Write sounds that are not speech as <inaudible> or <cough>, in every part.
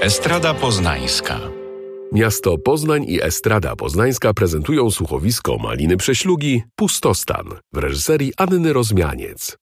Estrada Poznańska. Miasto Poznań i Estrada Poznańska prezentują słuchowisko Maliny Prześlugi Pustostan w reżyserii Anny Rozmianiec.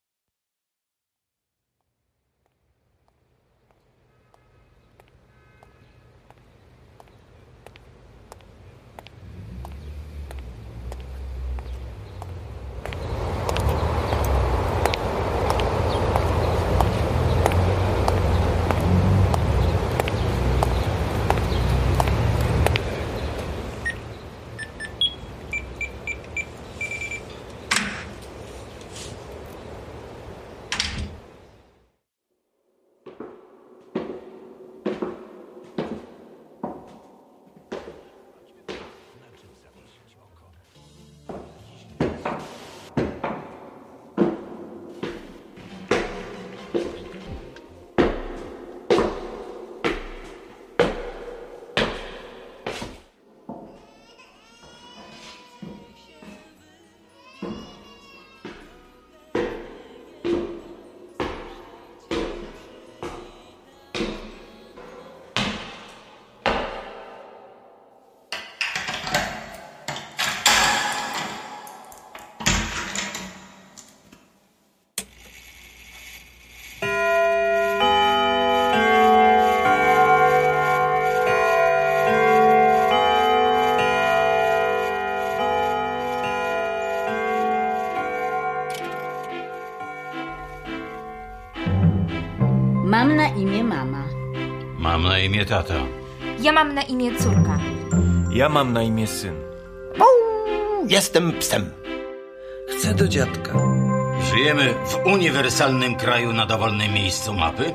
Imię tata. Ja mam na imię córka. Ja mam na imię syn. Jestem psem. Chcę do dziadka. Żyjemy w uniwersalnym kraju na dowolnym miejscu mapy,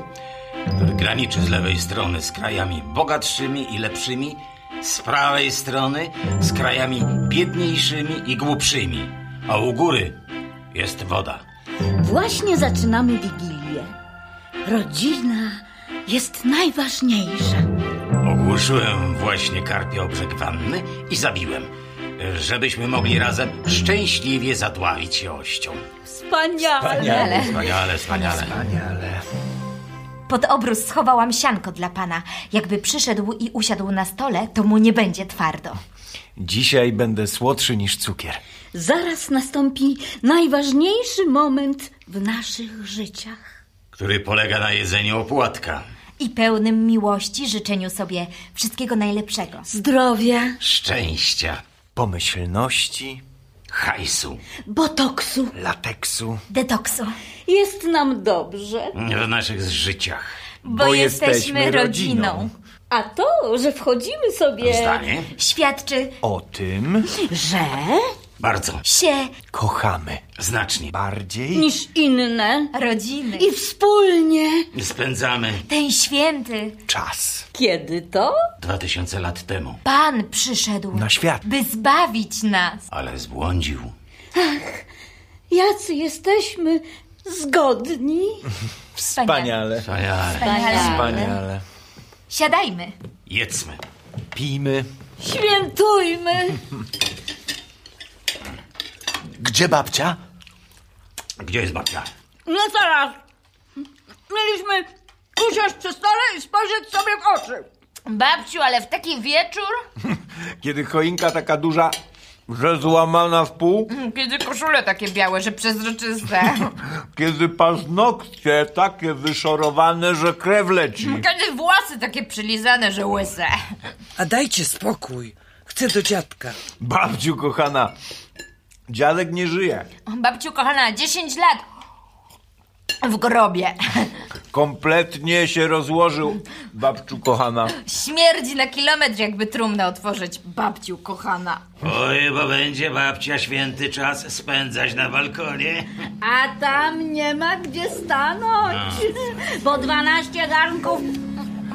który graniczy z lewej strony z krajami bogatszymi i lepszymi, z prawej strony z krajami biedniejszymi i głupszymi, a u góry jest woda. Właśnie zaczynamy Wigilię. Rodzina jest najważniejsza. Ogłuszyłem właśnie karpia o brzeg wanny i zabiłem, żebyśmy mogli razem szczęśliwie zadławić się ością. Wspaniale. Wspaniale, wspaniale. Pod obrus schowałam sianko dla pana. Jakby przyszedł i usiadł na stole, to mu nie będzie twardo. Dzisiaj będę słodszy niż cukier. Zaraz nastąpi najważniejszy moment w naszych życiach. Który polega na jedzeniu opłatka. I pełnym miłości życzeniu sobie wszystkiego najlepszego. Zdrowia, szczęścia, Pomyślności, hajsu botoksu. lateksu. Detoksu. Jest nam dobrze. w naszych życiach. Bo, Bo jesteśmy, jesteśmy rodziną. rodziną. A to, że wchodzimy sobie... Zdanie? Świadczy O tym Że? Bardzo. się kochamy Znacznie. bardziej Niż inne. rodziny. I wspólnie. Spędzamy Ten święty czas Kiedy to? dwa tysiące lat temu, Pan przyszedł, na świat. by zbawić nas. ale zbłądził. Jacy jesteśmy zgodni. <laughs> Wspaniale. Wspaniale. Wspaniale. Siadajmy. Jedzmy. Pijmy. Świętujmy. <laughs> Gdzie babcia? Gdzie jest babcia? No teraz. Mieliśmy usiąść przy stole i spojrzeć sobie w oczy. Babciu, ale w taki wieczór? <laughs> Kiedy choinka taka duża, że złamana w pół. Kiedy koszule takie białe, że przezroczyste. <laughs> Kiedy paznokcie takie wyszorowane, że krew leci. <laughs> Kiedy włosy takie przylizane, że łyse. A dajcie spokój. Chcę do dziadka. Babciu kochana, dziadek nie żyje. Babciu kochana, 10 lat w grobie. Kompletnie się rozłożył, babciu kochana. Śmierdzi na kilometr, jakby trumnę otworzyć. Babciu kochana. Oj, bo będzie babcia święty czas spędzać na balkonie. A tam nie ma gdzie stanąć. Po 12 garnków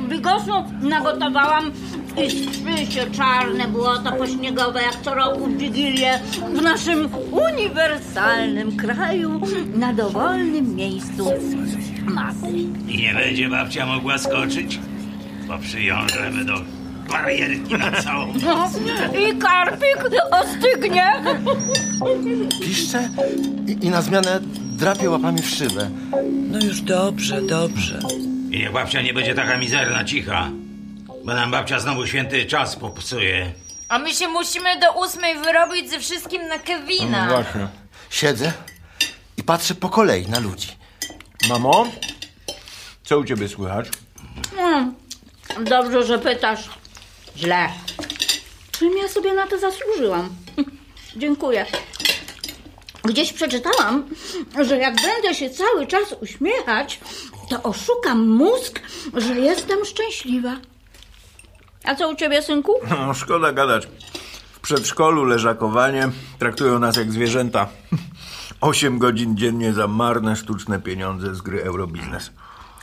bigosu nagotowałam i się czarne błoto pośniegowe jak co roku w Wigilię w naszym uniwersalnym kraju na dowolnym miejscu mapy. I nie będzie babcia mogła skoczyć, bo przywiążemy do barierki na całą. I karpik ostygnie. Piszcze i, i na zmianę drapie łapami w szybę. No już dobrze, dobrze. I niech babcia nie będzie taka mizerna, cicha. bo nam babcia znowu święty czas popsuje. A my się musimy do ósmej wyrobić ze wszystkim na Kevina. No właśnie. Siedzę i patrzę po kolei na ludzi. Mamo, co u ciebie słychać? Dobrze, że pytasz. Źle. Czym ja sobie na to zasłużyłam? <laughs> Dziękuję. Gdzieś przeczytałam, że jak będę się cały czas uśmiechać, to oszukam mózg, że jestem szczęśliwa. A co u ciebie, synku? No, szkoda gadać. W przedszkolu leżakowanie traktują nas jak zwierzęta. Osiem godzin dziennie za marne, sztuczne pieniądze z gry Eurobiznes.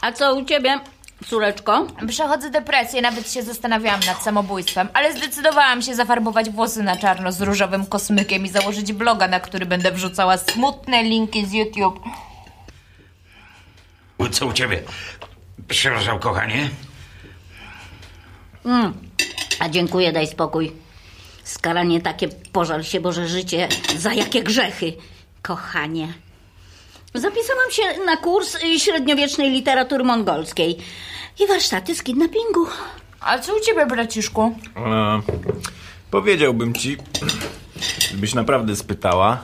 A co u ciebie, córeczko? Przechodzę depresję, nawet się zastanawiałam nad samobójstwem, ale zdecydowałam się zafarbować włosy na czarno z różowym kosmykiem i założyć bloga, na który będę wrzucała smutne linki z YouTube. Co u ciebie? Przepraszam, kochanie. A dziękuję, daj spokój. Skaranie takie, pożal się Boże życie, za jakie grzechy, kochanie. Zapisałam się na kurs średniowiecznej literatury mongolskiej i warsztaty z kidnappingu. A co u ciebie, braciszku? E, powiedziałbym ci, gdybyś naprawdę spytała,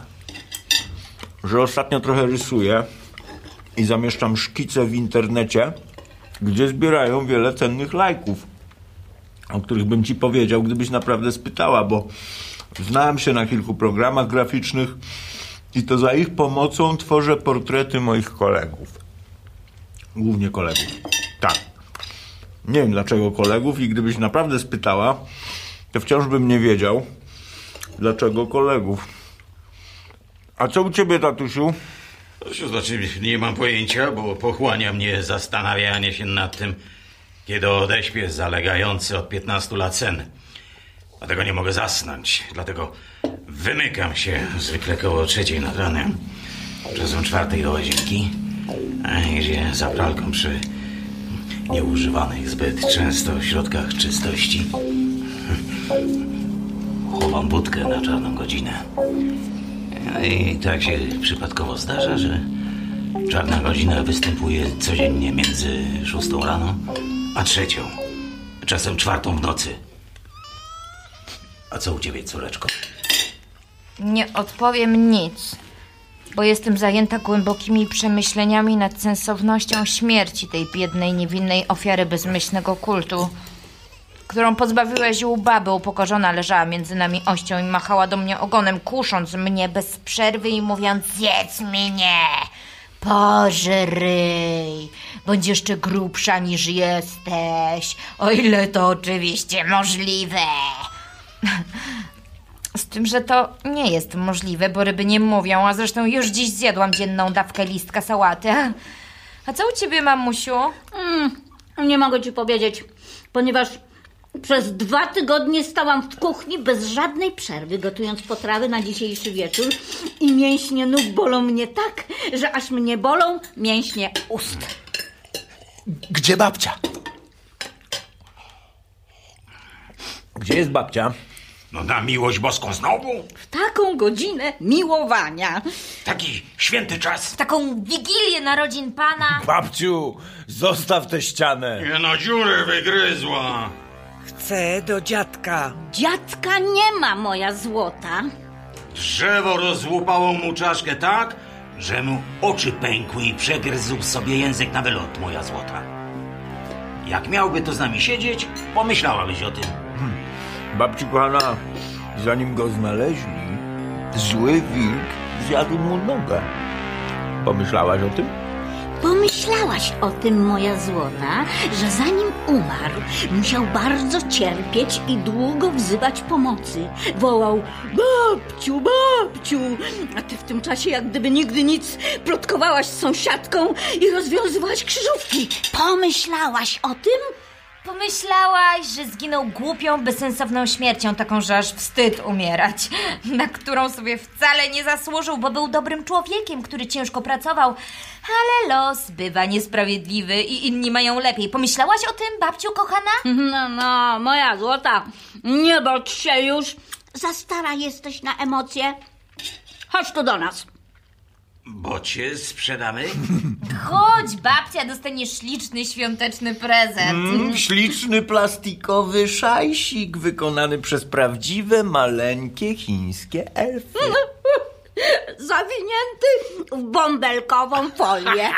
że ostatnio trochę rysuję i zamieszczam szkice w internecie, gdzie zbierają wiele cennych lajków, o których bym ci powiedział, gdybyś naprawdę spytała, bo znałem się na kilku programach graficznych i to za ich pomocą tworzę portrety moich kolegów. Głównie kolegów. Tak. Nie wiem dlaczego kolegów i gdybyś naprawdę spytała, to wciąż bym nie wiedział, dlaczego kolegów. A co u ciebie, tatusiu? To znaczy, nie mam pojęcia, bo pochłania mnie zastanawianie się nad tym, kiedy odeśpię zalegający od 15 lat sen. Dlatego nie mogę zasnąć, dlatego wymykam się zwykle koło trzeciej nad ranem. Czasem czwartej do łazienki, a gdzie za pralką przy nieużywanych zbyt często środkach czystości <laughs> chowam budkę na czarną godzinę. No I tak się przypadkowo zdarza, że czarna godzina występuje codziennie między szóstą rano a trzecią. Czasem czwartą w nocy. A co u ciebie, córeczko? Nie odpowiem nic, bo jestem zajęta głębokimi przemyśleniami nad sensownością śmierci tej biednej, niewinnej ofiary bezmyślnego kultu, którą pozbawiłeś u baby. Upokorzona leżała między nami ością i machała do mnie ogonem, kusząc mnie bez przerwy i mówiąc: Zjedz mnie! Pożryj, bądź jeszcze grubsza niż jesteś, o ile to oczywiście możliwe. Z tym, że to nie jest możliwe, bo ryby nie mówią, a zresztą już dziś zjadłam dzienną dawkę listka sałaty. A co u ciebie, mamusiu? Nie mogę ci powiedzieć, ponieważ przez dwa tygodnie stałam w kuchni bez żadnej przerwy, gotując potrawy na dzisiejszy wieczór i mięśnie nóg bolą mnie tak, że aż mnie bolą mięśnie ust. Gdzie babcia? Gdzie jest babcia? No na miłość boską znowu? W taką godzinę miłowania. Taki święty czas. Taką wigilię narodzin pana. Babciu, zostaw tę ścianę. Nie na dziurę wygryzła. Chcę do dziadka. Dziadka nie ma, moja złota. Drzewo rozłupało mu czaszkę tak, że mu oczy pękły i przegryzł sobie język na wylot, moja złota. Jak miałby to z nami siedzieć, pomyślałabyś o tym. Babciu kochana, zanim go znaleźli, zły wilk zjadł mu nogę. Pomyślałaś o tym? Pomyślałaś o tym, moja złota, że zanim umarł, musiał bardzo cierpieć i długo wzywać pomocy. Wołał babciu, babciu, a ty w tym czasie jak gdyby nigdy nic plotkowałaś z sąsiadką i rozwiązywałaś krzyżówki. Pomyślałaś o tym? Pomyślałaś, że zginął głupią, bezsensowną śmiercią, taką, że aż wstyd umierać, na którą sobie wcale nie zasłużył, bo był dobrym człowiekiem, który ciężko pracował. Ale los bywa niesprawiedliwy i inni mają lepiej. Pomyślałaś o tym, babciu kochana? No, no, moja złota, nie bądź się już. Za stara jesteś na emocje. Chodź tu do nas. Bocie sprzedamy? Chodź, babcia, dostaniesz śliczny świąteczny prezent. Mm, śliczny plastikowy szajsik wykonany przez prawdziwe, maleńkie chińskie elfy. <laughs> Zawinięty w bąbelkową folię.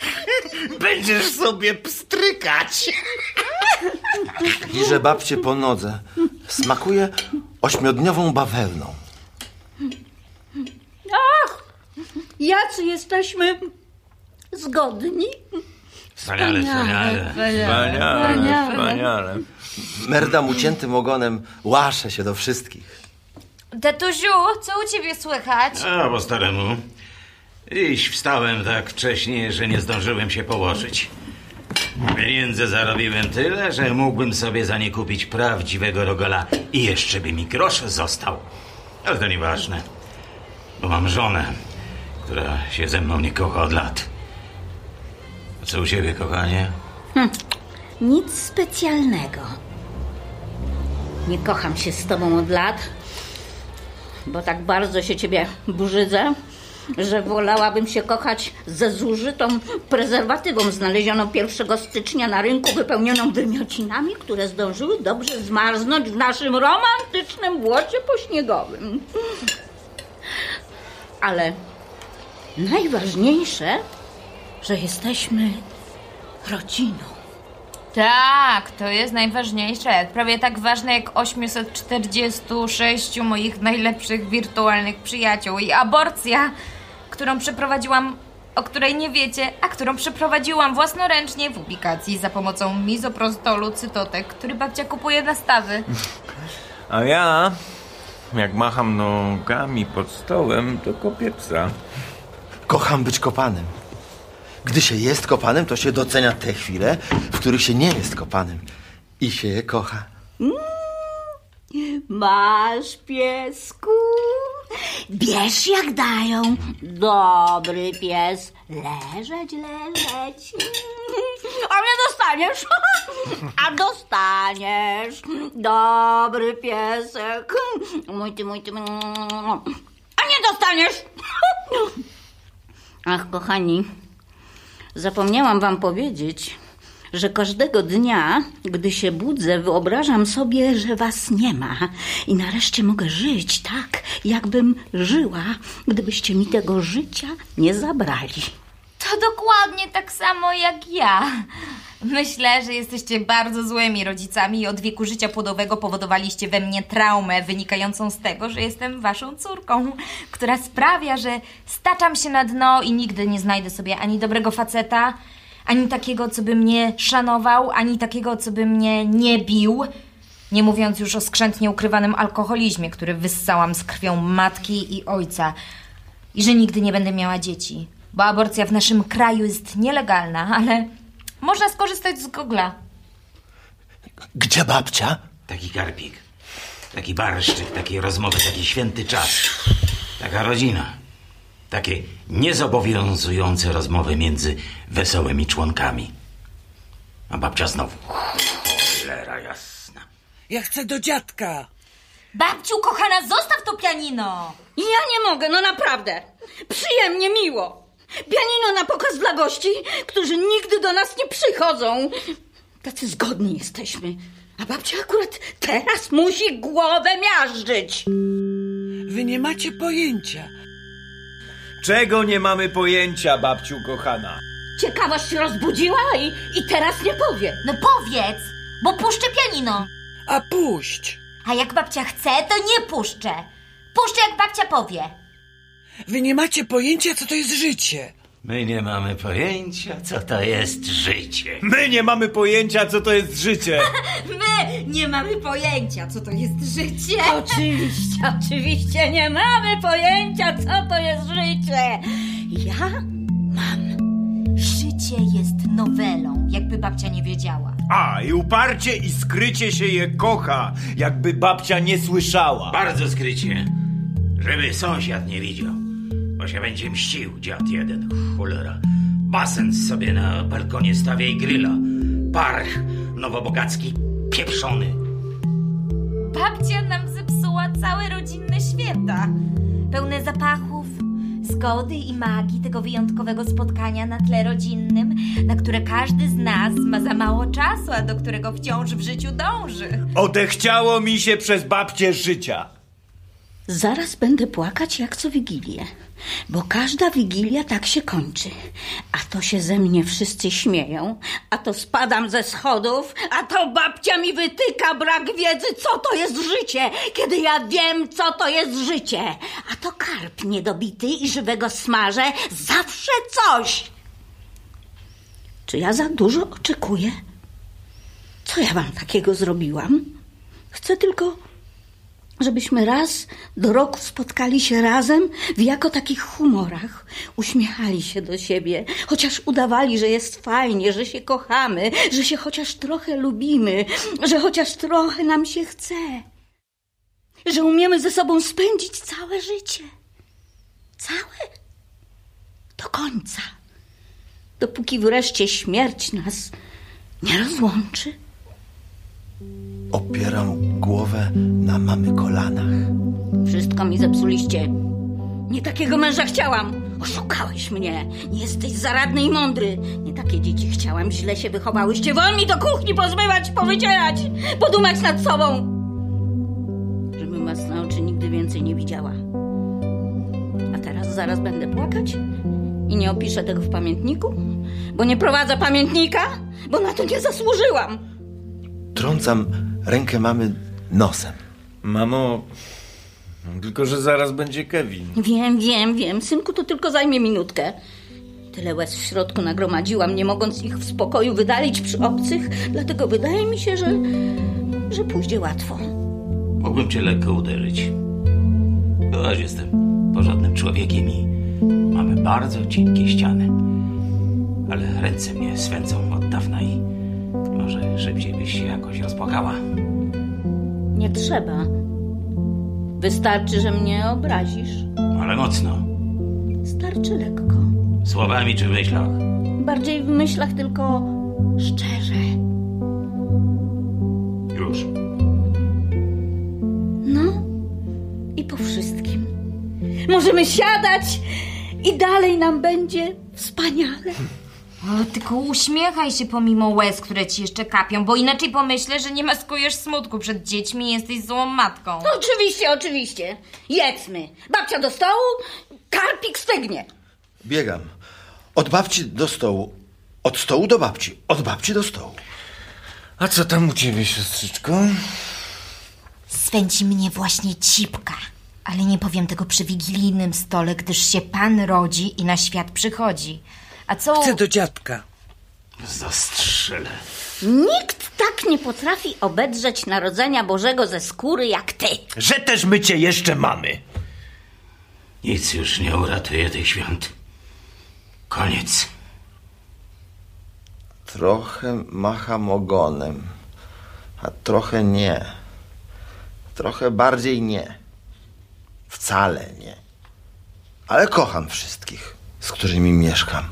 <laughs> Będziesz sobie pstrykać. Liże babcie po nodze. Smakuje ośmiodniową bawełną. Ach, jacy jesteśmy zgodni. Wspaniale, wspaniale. Wspaniale, wspaniale. Merda uciętym ogonem łasze się do wszystkich. Tatusiu, co u ciebie słychać? A, po staremu. Dziś wstałem tak wcześnie, że nie zdążyłem się położyć. Pieniędzy zarobiłem tyle, że mógłbym sobie za nie kupić prawdziwego rogala i jeszcze by mi grosz został. Ale to nieważne, bo mam żonę, która się ze mną nie kocha od lat. A co u ciebie, kochanie? Nic specjalnego. Nie kocham się z tobą od lat, bo tak bardzo się ciebie brzydzę, że wolałabym się kochać ze zużytą prezerwatywą znalezioną 1 stycznia na rynku, wypełnioną wymiocinami, które zdążyły dobrze zmarznąć w naszym romantycznym błocie pośniegowym. Ale najważniejsze, że jesteśmy rodziną. Tak, to jest najważniejsze. Prawie tak ważne jak 846 moich najlepszych wirtualnych przyjaciół i aborcja, którą przeprowadziłam, o której nie wiecie, a którą przeprowadziłam własnoręcznie w ubikacji za pomocą mizoprostolu cytotek, który babcia kupuje na stawy. A ja, jak macham nogami pod stołem, to kopię psa. Kocham być kopanym. Gdy się jest kopanym, to się docenia te chwile, w których się nie jest kopanym. I się je kocha. Masz piesku? Bierz jak dają. Dobry pies. Leżeć, leżeć. A nie dostaniesz. A dostaniesz. Dobry piesek. Mój ty, mój ty. A nie dostaniesz. Ach, kochani, zapomniałam wam powiedzieć, że każdego dnia, gdy się budzę, wyobrażam sobie, że was nie ma i nareszcie mogę żyć tak, jakbym żyła, gdybyście mi tego życia nie zabrali. To dokładnie tak samo jak ja. Myślę, że jesteście bardzo złymi rodzicami i od wieku życia płodowego powodowaliście we mnie traumę wynikającą z tego, że jestem waszą córką, która sprawia, że staczam się na dno i nigdy nie znajdę sobie ani dobrego faceta, ani takiego, co by mnie szanował, ani takiego, co by mnie nie bił. Nie mówiąc już o skrzętnie ukrywanym alkoholizmie, który wyssałam z krwią matki i ojca. I że nigdy nie będę miała dzieci. Bo aborcja w naszym kraju jest nielegalna, ale można skorzystać z Google'a. Gdzie babcia? Taki karpik, taki barszczyk, takie rozmowy, taki święty czas. Taka rodzina. Takie niezobowiązujące rozmowy między wesołymi członkami. A babcia znowu. Cholera jasna. Ja chcę do dziadka. Babciu, kochana, zostaw to pianino! Ja nie mogę, no naprawdę. Przyjemnie miło. Pianino na pokaz dla gości, którzy nigdy do nas nie przychodzą. Tacy zgodni jesteśmy. A babcia akurat teraz musi głowę miażdżyć. Wy nie macie pojęcia. Czego nie mamy pojęcia, babciu kochana? Ciekawość rozbudziła i, i teraz nie powie. No powiedz, bo puszczę pianino. A puść. A jak babcia chce, to nie puszczę. Puszczę, jak babcia powie. Wy nie macie pojęcia, co to jest życie. My nie mamy pojęcia, co to jest życie. My nie mamy pojęcia, co to jest życie. <laughs> My nie mamy pojęcia, co to jest życie. Oczywiście, oczywiście nie mamy pojęcia, co to jest życie. Ja mam. Życie jest nowelą, jakby babcia nie wiedziała. A, i uparcie i skrycie się je kocha, jakby babcia nie słyszała. Bardzo skrycie, żeby sąsiad nie widział, bo się będzie mścił dziad jeden, cholera. Basen sobie na balkonie stawia i gryla. Parch nowobogacki, pieprzony. Babcia nam zepsuła całe rodzinne święta. Pełne zapachów, zgody i magii tego wyjątkowego spotkania na tle rodzinnym, na które każdy z nas ma za mało czasu, a do którego wciąż w życiu dąży. Odechciało mi się przez babcię życia. Zaraz będę płakać jak co Wigilię, bo każda Wigilia tak się kończy. A to się ze mnie wszyscy śmieją, a to spadam ze schodów, a to babcia mi wytyka brak wiedzy, co to jest życie, kiedy ja wiem, co to jest życie. A to karp niedobity i żywego smażę, zawsze coś. Czy ja za dużo oczekuję? Co ja wam takiego zrobiłam? Chcę tylko żebyśmy raz do roku spotkali się razem w jako takich humorach, uśmiechali się do siebie, chociaż udawali, że jest fajnie, że się kochamy, że się chociaż trochę lubimy, że chociaż trochę nam się chce, że umiemy ze sobą spędzić całe życie. Całe? Do końca. Dopóki wreszcie śmierć nas nie rozłączy. Opieram głowę na mamy kolanach. Wszystko mi zepsuliście. Nie takiego męża chciałam. Oszukałeś mnie. Nie jesteś zaradny i mądry. Nie takie dzieci chciałam. Źle się wychowałyście. Wol mi do kuchni pozmywać, powycierać, podumać nad sobą. Żebym was na oczy nigdy więcej nie widziała. A teraz zaraz będę płakać i nie opiszę tego w pamiętniku, bo nie prowadzę pamiętnika, bo na to nie zasłużyłam. Trącam rękę mamy nosem. Mamo, tylko że zaraz będzie Kevin. Wiem, wiem, wiem. Synku, to tylko zajmie minutkę. Tyle łez w środku nagromadziłam, nie mogąc ich w spokoju wydalić przy obcych, dlatego wydaje mi się, że, że pójdzie łatwo. Mógłbym cię lekko uderzyć. Byłaś, jestem porządnym człowiekiem i mamy bardzo cienkie ściany. Ale ręce mnie swędzą od dawna i może szybciej byś się jakoś rozpłakała. Nie trzeba. Wystarczy, że mnie obrazisz. Ale mocno. Starczy lekko. Słowami czy w myślach. Bardziej w myślach, tylko szczerze. Już. No i po wszystkim. Możemy siadać i dalej nam będzie wspaniale. O, tylko uśmiechaj się pomimo łez, które ci jeszcze kapią, bo inaczej pomyślę, że nie maskujesz smutku przed dziećmi i jesteś złą matką. No, oczywiście, oczywiście. Jedzmy. Babcia do stołu, karpik stygnie. Biegam. Od babci do stołu. Od stołu do babci. Od babci do stołu. A co tam u ciebie, siostrzyczko? Swędzi mnie właśnie cipka. Ale nie powiem tego przy wigilijnym stole, gdyż się pan rodzi i na świat przychodzi. A co... Chcę do dziadka. Zastrzelę. Nikt tak nie potrafi obedrzeć Narodzenia Bożego ze skóry jak ty. Że też my cię jeszcze mamy. Nic już nie uratuje tych świąt. Koniec. Trochę macham ogonem, a trochę nie. Trochę bardziej nie. Wcale nie. Ale kocham wszystkich, z którymi mieszkam,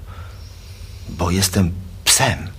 bo jestem psem.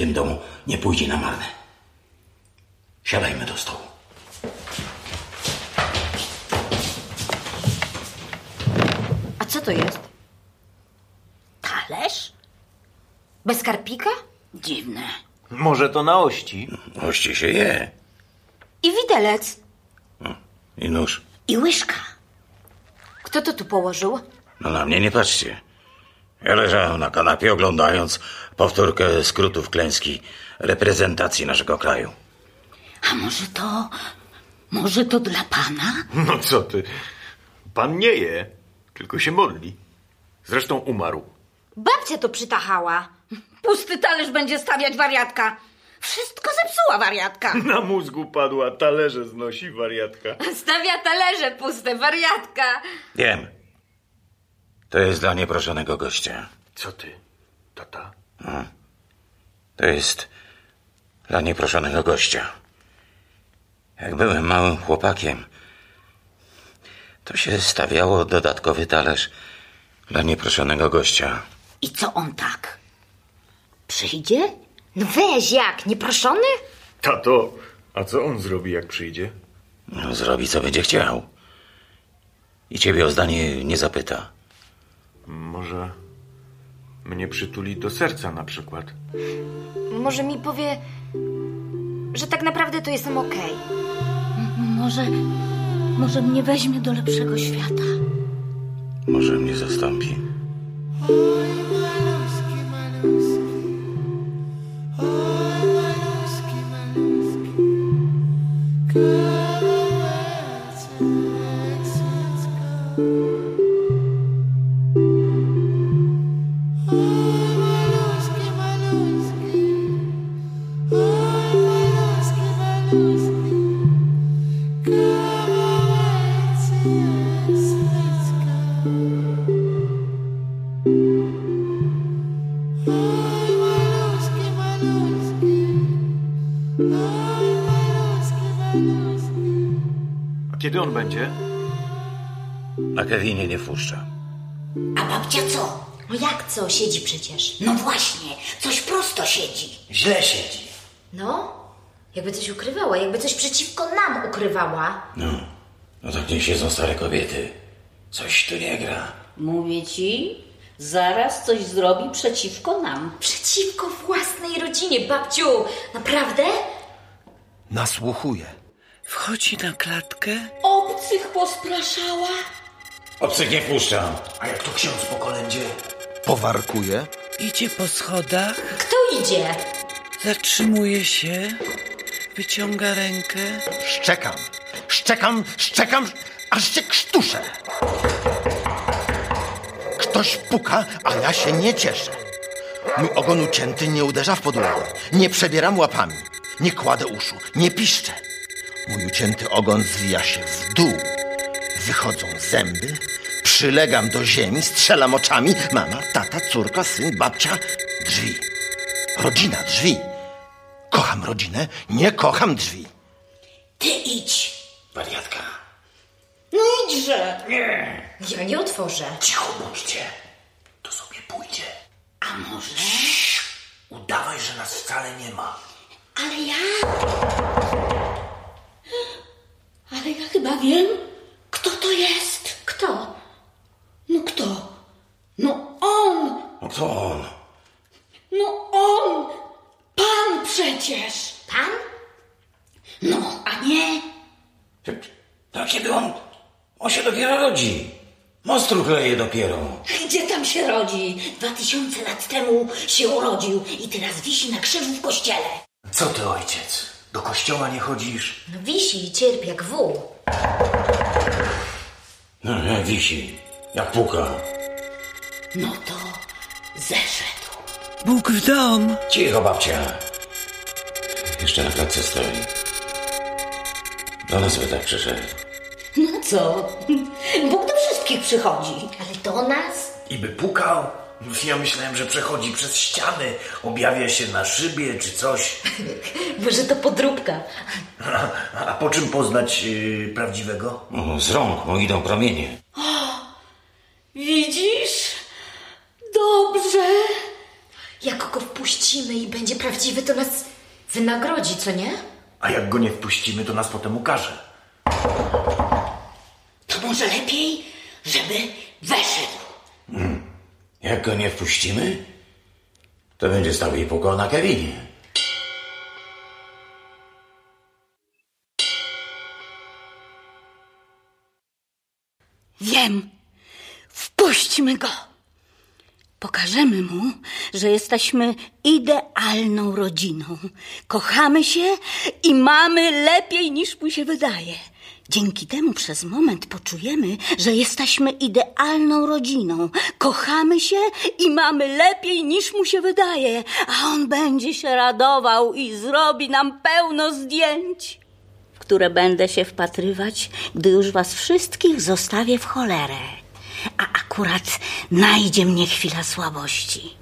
Tym domu nie pójdzie na marne. Siadajmy do stołu. A co to jest? Talerz? Bez karpika? Dziwne. Może to na ości? Oście się je. I widelec. I nóż. I łyżka. Kto to tu położył? No na mnie nie patrzcie. Ja leżałem na kanapie oglądając powtórkę skrótów klęski reprezentacji naszego kraju. A może to... Może to dla pana? No co ty? Pan nie je, tylko się modli. Zresztą umarł. Babcia to przytachała. Pusty talerz będzie stawiać wariatka. Wszystko zepsuła wariatka. <laughs> Na mózgu padła, talerze znosi wariatka. Stawia talerze puste, wariatka. Wiem. To jest dla nieproszonego gościa. Co ty, tata? To jest dla nieproszonego gościa. Jak byłem małym chłopakiem, to się stawiało dodatkowy talerz dla nieproszonego gościa. I co on tak? Przyjdzie? No weź, jak, nieproszony? Tato, a co on zrobi, jak przyjdzie? No, zrobi, co będzie chciał. I ciebie o zdanie nie zapyta. Może mnie przytuli do serca na przykład. Może mi powie, że tak naprawdę to jestem okej. Może... Może mnie weźmie do lepszego świata. Może mnie zastąpi. A kiedy on będzie? Na Kevinie nie wpuszcza. A babcia co? No jak co, siedzi przecież. No właśnie, coś prosto siedzi. Źle siedzi. No, jakby coś ukrywała, jakby coś przeciwko nam ukrywała. No, no tak nie siedzą stare kobiety. Coś tu nie gra. Mówię ci, zaraz coś zrobi przeciwko nam. Przeciwko własnej rodzinie, babciu. Naprawdę? Nasłuchuje. Wchodzi na klatkę, Obcych pospraszała? Obcych nie wpuszczam. A jak to ksiądz po kolędzie? Powarkuje. idzie po schodach, Kto idzie? zatrzymuje się, wyciąga rękę. Szczekam, szczekam, szczekam, aż się krztuszę. Ktoś puka, a ja się nie cieszę. Mój ogon ucięty nie uderza w podłogę, nie przebieram łapami, nie kładę uszu, nie piszczę. Mój ucięty ogon zwija się w dół. Wychodzą zęby, przylegam do ziemi, strzelam oczami. Mama, tata, córka, syn, babcia, drzwi. Rodzina, drzwi. Kocham rodzinę, nie kocham drzwi. Ty idź. Wariatka. No idźże. Ja nie otworzę. Cicho bądźcie. To sobie pójdzie. A może? Udawaj, że nas wcale nie ma. Ale ja... Ale ja chyba wiem, kto to jest. Kto? No kto? No on! No to on. No on! Pan przecież! Pan? No, a nie? No kiedy on... On się dopiero rodzi. Mostru kleje dopiero. Gdzie tam się rodzi? Dwa tysiące lat temu się urodził i teraz wisi na krzyżu w kościele. Co ty, ojciec? Do kościoła nie chodzisz? No wisi i cierpi jak wół. No, jak wisi. Jak puka. No to zeszedł. Bóg w dom. Cicho, babcia. Jeszcze na klatce stoi. Do nas by tak przyszedł. No co? <laughs> Bóg do wszystkich przychodzi. Ale do nas? I by pukał? Ja myślałem, że przechodzi przez ściany, objawia się na szybie czy coś. <laughs> Może to podróbka. A, a po czym poznać yy, prawdziwego? O, z rąk mu idą promienie. Widzisz? Dobrze. Jak go wpuścimy i będzie prawdziwy, to nas wynagrodzi, co nie? A jak go nie wpuścimy, to nas potem ukaże. To może lepiej, żeby weszedł. Jak go nie wpuścimy, to będzie stał i pukał na Kevinie. Wiem. Wpuśćmy go. Pokażemy mu, że jesteśmy idealną rodziną. Kochamy się i mamy lepiej niż mu się wydaje. Dzięki temu przez moment poczujemy, że jesteśmy idealną rodziną. Kochamy się i mamy lepiej niż mu się wydaje, a on będzie się radował i zrobi nam pełno zdjęć, w które będę się wpatrywać, gdy już was wszystkich zostawię w cholerę. A akurat najdzie mnie chwila słabości.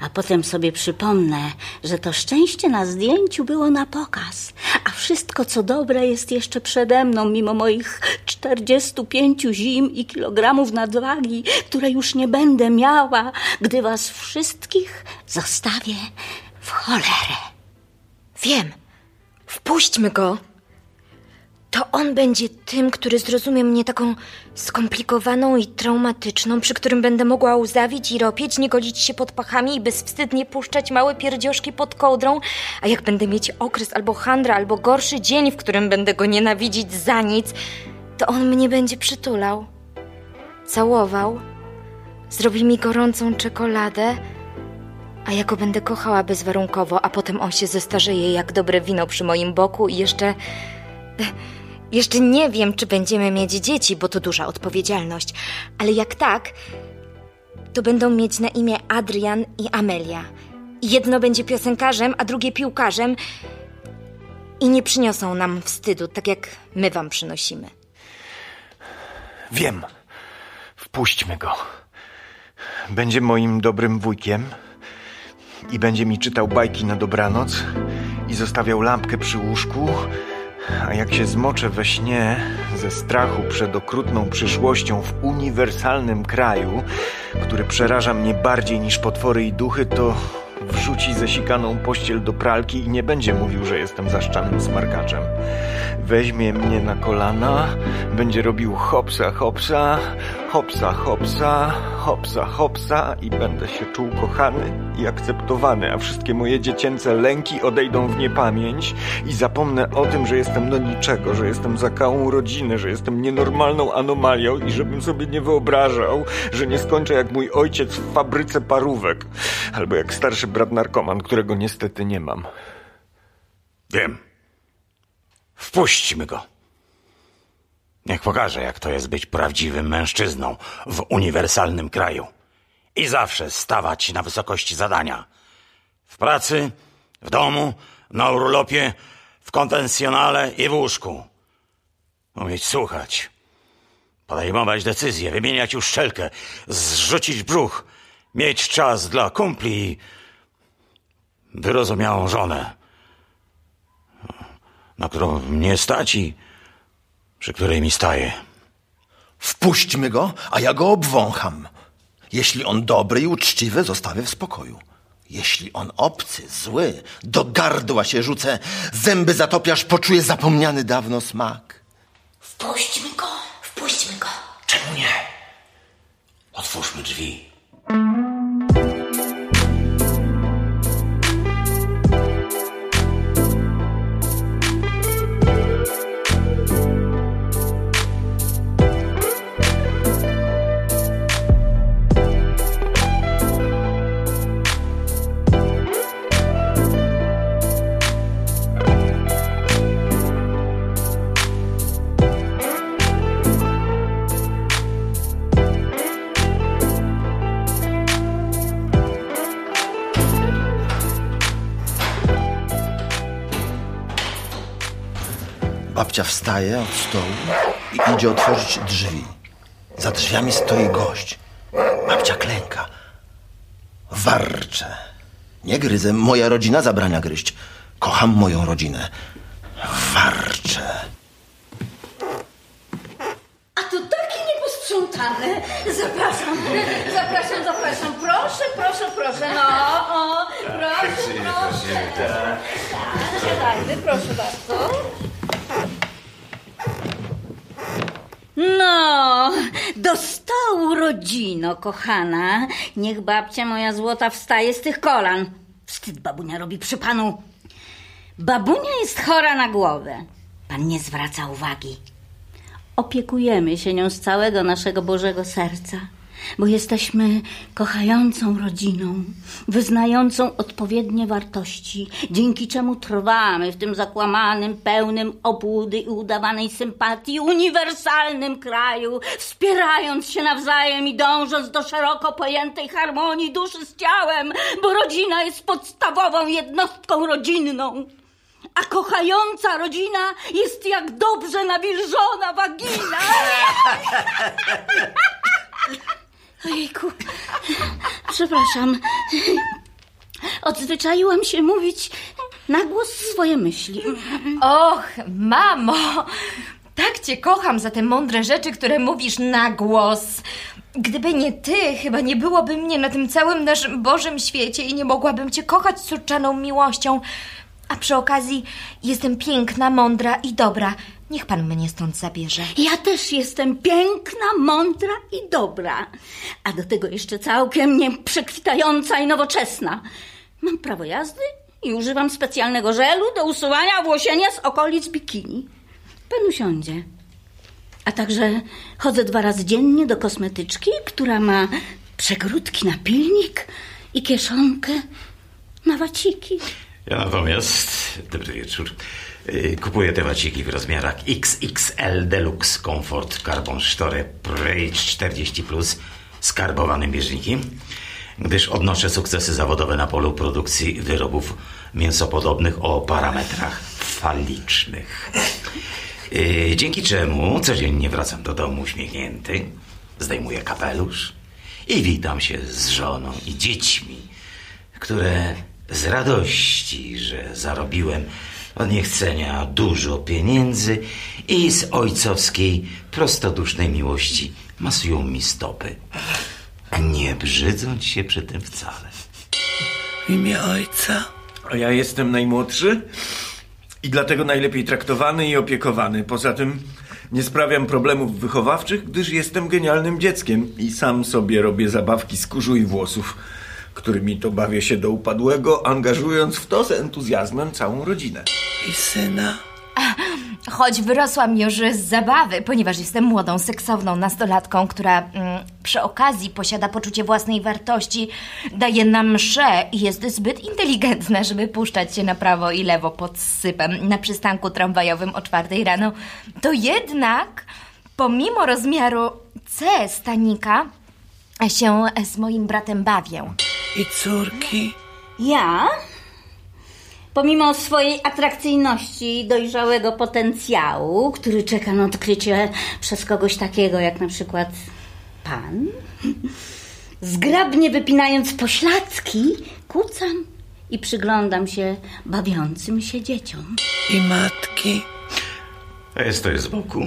A potem sobie przypomnę, że to szczęście na zdjęciu było na pokaz, a wszystko co dobre jest jeszcze przede mną, mimo moich 45 zim i kilogramów nadwagi, które już nie będę miała, gdy was wszystkich zostawię w cholerę. Wiem. Wpuśćmy go. To on będzie tym, który zrozumie mnie taką skomplikowaną i traumatyczną, przy którym będę mogła łzawić i ropieć, nie golić się pod pachami i bezwstydnie puszczać małe pierdzioszki pod kołdrą, a jak będę mieć okres albo handra, albo gorszy dzień, w którym będę go nienawidzić za nic, to on mnie będzie przytulał, całował, zrobi mi gorącą czekoladę, a ja go będę kochała bezwarunkowo, a potem on się zestarzeje jak dobre wino przy moim boku i jeszcze... Jeszcze nie wiem, czy będziemy mieć dzieci, bo to duża odpowiedzialność, ale jak tak, to będą mieć na imię Adrian i Amelia. Jedno będzie piosenkarzem, a drugie piłkarzem i nie przyniosą nam wstydu, tak jak my wam przynosimy. Wiem. Wpuśćmy go. Będzie moim dobrym wujkiem i będzie mi czytał bajki na dobranoc i zostawiał lampkę przy łóżku, a jak się zmoczę we śnie ze strachu przed okrutną przyszłością w uniwersalnym kraju, który przeraża mnie bardziej niż potwory i duchy, to wrzuci zesikaną pościel do pralki i nie będzie mówił, że jestem zaszczanym smarkaczem. Weźmie mnie na kolana, będzie robił hopsa, hopsa, hopsa, hopsa, hopsa, hopsa i będę się czuł kochany i akceptowany, a wszystkie moje dziecięce lęki odejdą w niepamięć i zapomnę o tym, że jestem do niczego, że jestem zakałą rodziny, że jestem nienormalną anomalią i żebym sobie nie wyobrażał, że nie skończę jak mój ojciec w fabryce parówek albo jak starszy brat narkoman, którego niestety nie mam. Wiem. Wpuśćmy go. Niech pokaże, jak to jest być prawdziwym mężczyzną w uniwersalnym kraju. I zawsze stawać na wysokości zadania. W pracy, w domu, na urlopie, w konwencjonale i w łóżku. Umieć słuchać. Podejmować decyzje, wymieniać uszczelkę, zrzucić brzuch, mieć czas dla kumpli i wyrozumiałą żonę, na którą mnie stać i przy której mi staje. Wpuśćmy go, a ja go obwącham. Jeśli on dobry i uczciwy, zostawię w spokoju. Jeśli on obcy, zły, do gardła się rzucę, zęby zatopiasz, poczuję zapomniany dawno smak. Wpuśćmy go, wpuśćmy go. Czemu nie? Otwórzmy drzwi. Babcia wstaje od stołu i idzie otworzyć drzwi. Za drzwiami stoi gość. Babcia klęka. Warczę. Nie gryzę, moja rodzina zabrania gryźć. Kocham moją rodzinę. Warczę. A to taki nieposprzątany. Zapraszam, zapraszam, zapraszam. Proszę, proszę, proszę. No, o, proszę, proszę. Tak, proszę bardzo. No, do stołu, rodzino, kochana. Niech babcia moja złota wstaje z tych kolan. Wstyd babunia robi przy panu. Babunia jest chora na głowę. Pan nie zwraca uwagi. Opiekujemy się nią z całego naszego Bożego Serca. Bo jesteśmy kochającą rodziną, wyznającą odpowiednie wartości, dzięki czemu trwamy w tym zakłamanym, pełnym obłudy i udawanej sympatii, uniwersalnym kraju, wspierając się nawzajem i dążąc do szeroko pojętej harmonii duszy z ciałem, bo rodzina jest podstawową jednostką rodzinną. A kochająca rodzina jest jak dobrze nawilżona wagina. <laughs> Ojejku, przepraszam. Odzwyczaiłam się mówić na głos swoje myśli. Och, mamo, tak cię kocham za te mądre rzeczy, które mówisz na głos. Gdyby nie ty, chyba nie byłoby mnie na tym całym naszym Bożym świecie i nie mogłabym cię kochać córczaną miłością. A przy okazji jestem piękna, mądra i dobra. Niech pan mnie stąd zabierze. Ja też jestem piękna, mądra i dobra. A do tego jeszcze całkiem nie przekwitająca i nowoczesna. Mam prawo jazdy i używam specjalnego żelu do usuwania włosienia z okolic bikini. Pan usiądzie. A także chodzę dwa razy dziennie do kosmetyczki, która ma przegródki na pilnik i kieszonkę na waciki. Ja natomiast, dobry wieczór, kupuję te waciki w rozmiarach XXL Deluxe Comfort Carbon Store Prage 40 Plus z karbowanym bieżnikiem, gdyż odnoszę sukcesy zawodowe na polu produkcji wyrobów mięsopodobnych o parametrach falicznych. Y, Dzięki czemu codziennie wracam do domu uśmiechnięty, zdejmuję kapelusz i witam się z żoną i dziećmi, które z radości, że zarobiłem od niechcenia dużo pieniędzy i z ojcowskiej, prostodusznej miłości masują mi stopy, nie brzydząc się przy tym wcale. W imię ojca. A ja jestem najmłodszy i dlatego najlepiej traktowany i opiekowany. Poza tym nie sprawiam problemów wychowawczych, gdyż jestem genialnym dzieckiem i sam sobie robię zabawki z kurzu i włosów, którymi to bawię się do upadłego, angażując w to z entuzjazmem całą rodzinę. I syna. Choć wyrosłam już z zabawy, ponieważ jestem młodą, seksowną nastolatką, która mm, przy okazji posiada poczucie własnej wartości, daje nam mszę i jest zbyt inteligentna, żeby puszczać się na prawo i lewo pod sypem na przystanku tramwajowym o czwartej rano, to jednak pomimo rozmiaru C stanika się z moim bratem bawię. I córki. Ja, pomimo swojej atrakcyjności i dojrzałego potencjału, który czeka na odkrycie przez kogoś takiego jak na przykład pan, zgrabnie wypinając pośladki, kucam i przyglądam się bawiącym się dzieciom. I matki. Stoję z boku,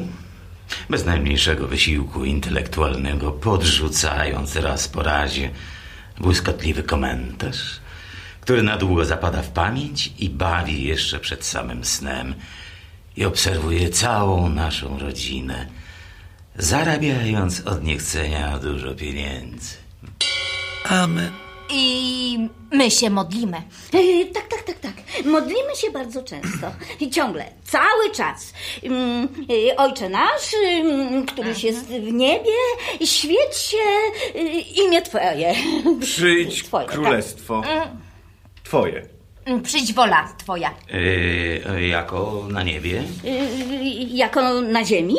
bez najmniejszego wysiłku intelektualnego, podrzucając raz po razie błyskotliwy komentarz, który na długo zapada w pamięć i bawi jeszcze przed samym snem i obserwuję całą naszą rodzinę, zarabiając od niechcenia dużo pieniędzy. Amen. I my się modlimy. E, tak, tak, tak, tak. Modlimy się bardzo często. I ciągle, cały czas. Mm, e, Ojcze nasz, mm, któryś jest w niebie, świeć się e, imię Twoje. Przyjdź Twoje, tak. królestwo twoje. Mm, Przyjdź wola twoja. Yy, jako na niebie? E, Jako na ziemi?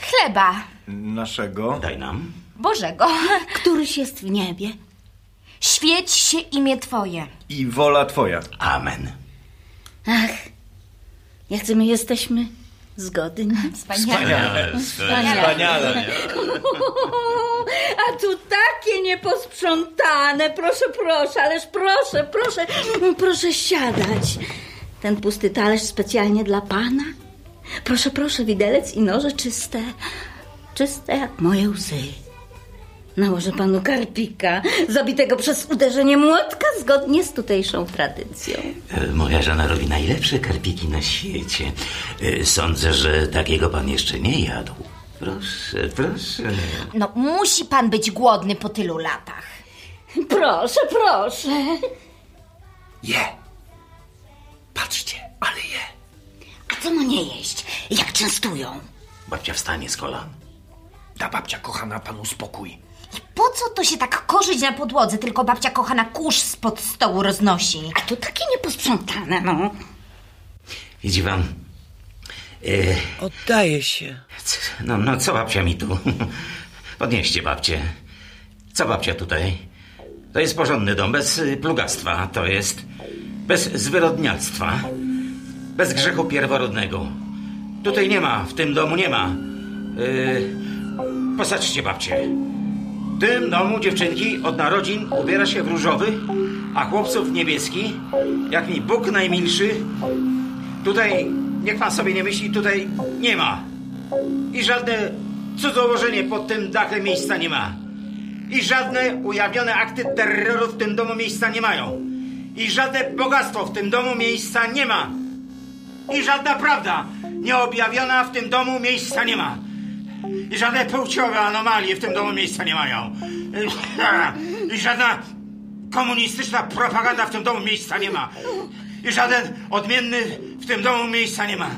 Chleba Naszego. Daj nam. Bożego. Któryś jest w niebie. Świeć się imię twoje. I wola twoja. Amen. Ach, jacy my jesteśmy zgodni. Wspaniale. Wspaniale. A tu takie nieposprzątane. Proszę, proszę, ależ proszę, proszę, proszę siadać. Ten pusty talerz specjalnie dla pana. Proszę, proszę, widelec i noże czyste. Czyste jak moje łzy. Nałożę panu karpika, zabitego przez uderzenie młotka zgodnie z tutejszą tradycją. E, Moja żona robi najlepsze karpiki na świecie. E, Sądzę, że takiego pan jeszcze nie jadł. Proszę, proszę. No, musi pan być głodny po tylu latach. Proszę, proszę. Je. Patrzcie, ale je. A co ma nie jeść, jak częstują? Babcia wstanie z kolan. Da babcia kochana panu spokój. Po co to się tak korzyć na podłodze, tylko babcia kochana kurz spod stołu roznosi? A to takie nieposprzątane, no. Widzi pan? E, Oddaję się. no, no co babcia mi tu? Podnieście babcię. Co babcia tutaj? To jest porządny dom, bez y, plugastwa. To jest bez zwyrodnialstwa. Bez grzechu pierworodnego. Tutaj nie ma, w tym domu nie ma. Yy, posaczcie babcię. Tym domu dziewczynki od narodzin ubiera się w różowy, a chłopców w niebieski, jak mi Bóg najmilszy. Tutaj, niech pan sobie nie myśli, tutaj nie ma. I żadne cudzołożenie pod tym dachem miejsca nie ma. I żadne ujawnione akty terroru w tym domu miejsca nie mają. I żadne bogactwo w tym domu miejsca nie ma. I żadna prawda nieobjawiona w tym domu miejsca nie ma. I żadne płciowe anomalie w tym domu miejsca nie mają. I żadna komunistyczna propaganda w tym domu miejsca nie ma. I żaden odmienny w tym domu miejsca nie ma.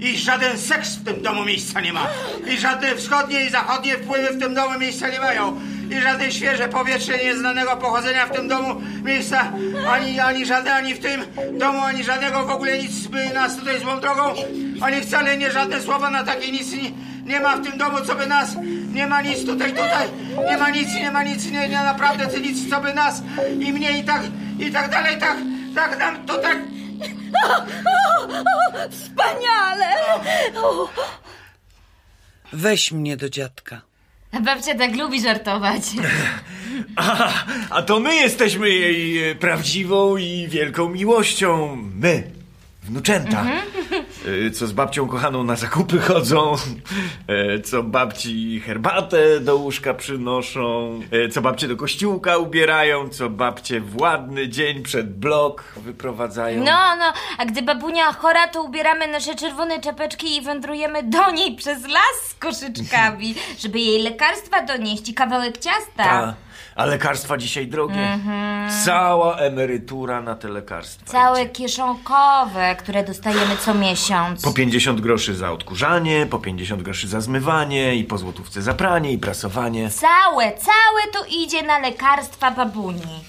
I żaden seks w tym domu miejsca nie ma. I żadne wschodnie i zachodnie wpływy w tym domu miejsca nie mają. I żadne świeże powietrze nieznanego pochodzenia w tym domu miejsca, ani, ani żadne, ani w tym domu, ani żadnego w ogóle nic by nas tutaj złą drogą, ani wcale nie żadne słowa na takie nic nie, nie ma w tym domu, co by nas, nie ma nic tutaj, tutaj, nie ma nic, nie ma nic, nie, nie naprawdę nic, co by nas i mnie i tak, i tak dalej, tak, tak nam to tak Wspaniale! O, Weź mnie do dziadka. A babcia tak lubi żartować. <laughs> A, a to my jesteśmy jej e, prawdziwą i wielką miłością. My, wnuczęta. E, Co z babcią kochaną na zakupy <laughs> chodzą, e, co babci herbatę do łóżka przynoszą, e, co babcie do kościółka ubierają, co babcie w ładny dzień przed blok wyprowadzają. No, no, a gdy babunia chora, to ubieramy nasze czerwone czapeczki i wędrujemy do niej przez las z koszyczkami, <laughs> żeby jej lekarstwa donieść i kawałek ciasta. Ta, a lekarstwa dzisiaj drogie. Cała emerytura na te lekarstwa. Całe kieszonkowe, które dostajemy co miesiąc. Po 50 groszy za odkurzanie, po 50 groszy za zmywanie i po złotówce za pranie i prasowanie. Całe, całe to idzie na lekarstwa babuni.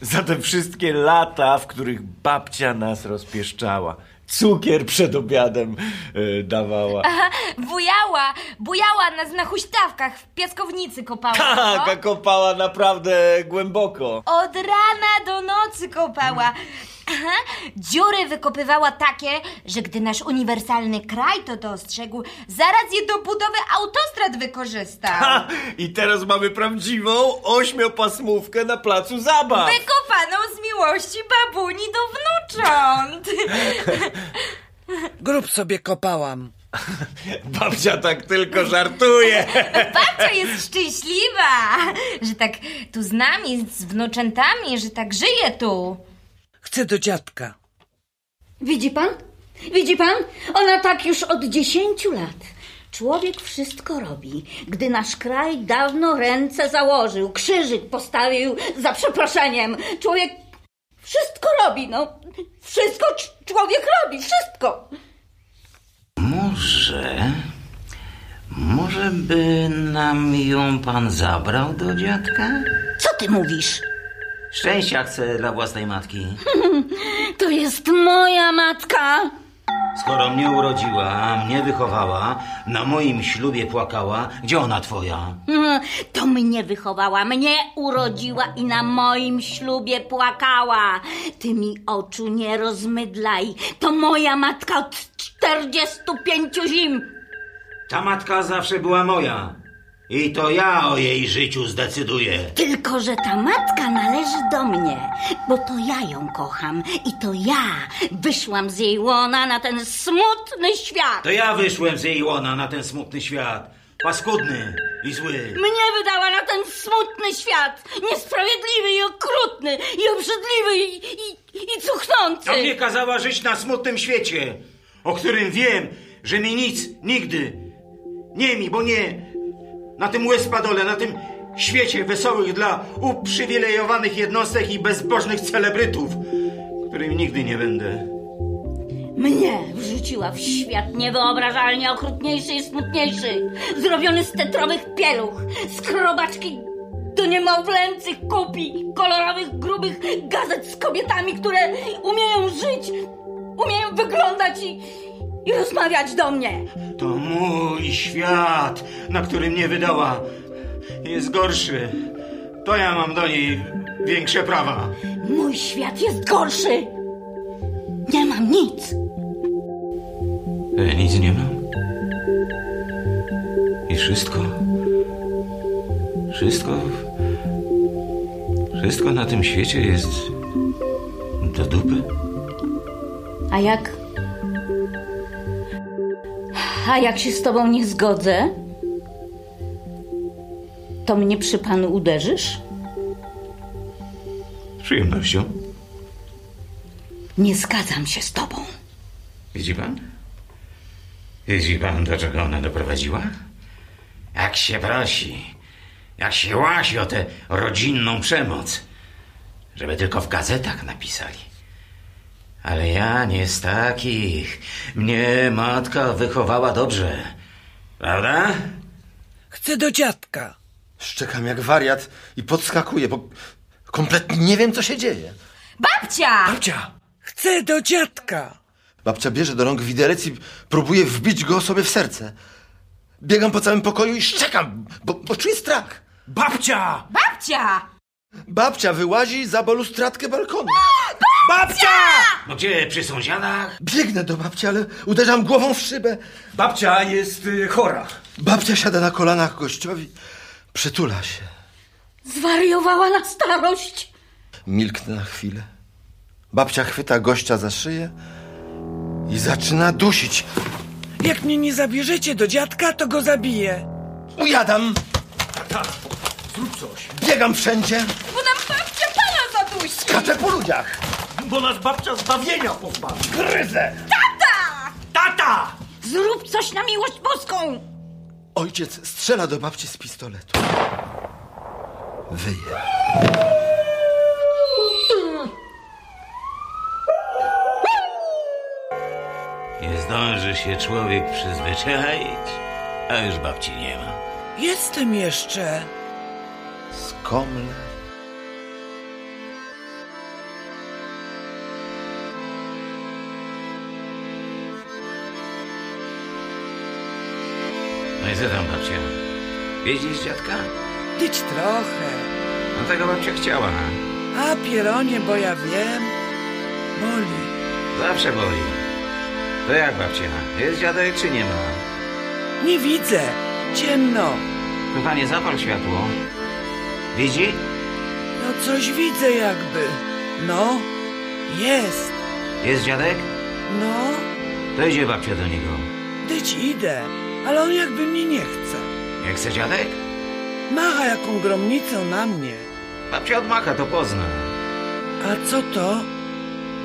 Za te wszystkie lata, w których babcia nas rozpieszczała. Cukier przed obiadem e, dawała. Bujała, bujała nas na huśtawkach, w piaskownicy kopała. Tak, no. kopała naprawdę głęboko. Od rana do nocy kopała. Aha, Dziury wykopywała takie, że gdy nasz uniwersalny kraj to dostrzegł, zaraz je do budowy autostrad wykorzystał. Ha, I teraz mamy prawdziwą ośmiopasmówkę na placu zabaw. Wykopaną z miłości babuni do wnucząt. <laughs> Grób sobie kopałam. <laughs> Babcia tak tylko żartuje. <laughs> Babcia jest szczęśliwa, że tak tu z nami, z wnuczętami, że tak żyje tu. Chcę do dziadka. widzi pan? Widzi pan? Ona tak już od dziesięciu lat. Człowiek wszystko robi. Gdy nasz kraj dawno ręce założył, krzyżyk postawił za przeproszeniem. Człowiek wszystko robi, no. Wszystko cz- człowiek robi, wszystko. Może. Może by nam ją pan zabrał do dziadka? Co ty mówisz? Szczęścia chcę dla własnej matki. <laughs> To jest moja matka. Skoro mnie urodziła, mnie wychowała, na moim ślubie płakała, gdzie ona twoja? Mm, To mnie wychowała, mnie urodziła i na moim ślubie płakała. Ty mi oczu nie rozmydlaj. To moja matka od 45 zim. Ta matka zawsze była moja. I to ja o jej życiu zdecyduję. Tylko, że ta matka należy do mnie, bo to ja ją kocham i to ja wyszłam z jej łona na ten smutny świat. To ja wyszłem z jej łona na ten smutny świat. Paskudny i zły. Mnie wydała na ten smutny świat, niesprawiedliwy i okrutny i obrzydliwy i, i, i cuchnący. A mnie kazała żyć na smutnym świecie, o którym wiem, że mi nic, nigdy, nie mi, bo nie, na tym łespadole, na tym świecie wesołych dla uprzywilejowanych jednostek i bezbożnych celebrytów, którymi nigdy nie będę. Mnie wrzuciła w świat niewyobrażalnie okrutniejszy i smutniejszy. Zrobiony z tetrowych pieluch, z krobaczki do niemowlęcych kupi, kolorowych, grubych gazet z kobietami, które umieją żyć, umieją wyglądać i, i rozmawiać do mnie. To mój świat, na który mnie wydała. Jest gorszy. To ja mam do niej większe prawa. Mój świat jest gorszy. Nie mam nic. Ja nic nie mam. I wszystko. Wszystko. Wszystko na tym świecie jest. do dupy. A jak. A jak się z tobą nie zgodzę, to mnie przy panu uderzysz? Z przyjemnością. Nie zgadzam się z tobą. Widzi pan? Widzi pan, do czego ona doprowadziła? Jak się prosi, jak się łasi o tę rodzinną przemoc, żeby tylko w gazetach napisali. Ale ja nie z takich. Mnie matka wychowała dobrze. Prawda? Chcę do dziadka. Szczekam jak wariat i podskakuję, bo kompletnie nie wiem, co się dzieje. Babcia! Babcia! Chcę do dziadka. Babcia bierze do rąk widelec i próbuje wbić go sobie w serce. Biegam po całym pokoju i szczekam, bo, bo czuję strach. Babcia! Babcia! Babcia wyłazi za balustradkę balkonu. Babcia! No gdzie, przy sąsiadach? Biegnę do babci, ale uderzam głową w szybę. Babcia jest y, chora. Babcia siada na kolanach gościowi, przytula się. Zwariowała na starość. Milknę na chwilę. Babcia chwyta gościa za szyję i zaczyna dusić. Jak mnie nie zabierzecie do dziadka, to go zabiję. Ujadam, Tata, zrób coś. biegam wszędzie, Bo nam babcia pana zadusi! kaczę po ludziach. Bo nas babcia zbawienia pozbawi. Gryzę. Tata! Zrób coś na miłość boską. Ojciec strzela do babci z pistoletu. Wyje. Nie zdąży się człowiek przyzwyczaić, a już babci nie ma. Jestem jeszcze. Skomle. No i co tam babcia? Wiedzieć dziadka? Dyć trochę. No tego babcia chciała. A pieronie, bo ja wiem. Boli. Zawsze boli. To jak babcia? Jest dziadek czy nie ma? Nie widzę. Ciemno. Kochanie, zapal światło. Widzi? No coś widzę jakby. No. Jest. Jest dziadek? No. To idzie babcia do niego. Dyć idę. Ale on jakby mnie nie chce. Jak chce dziadek? Macha jaką gromnicą na mnie. Babcia odmacha, to pozna. A co to?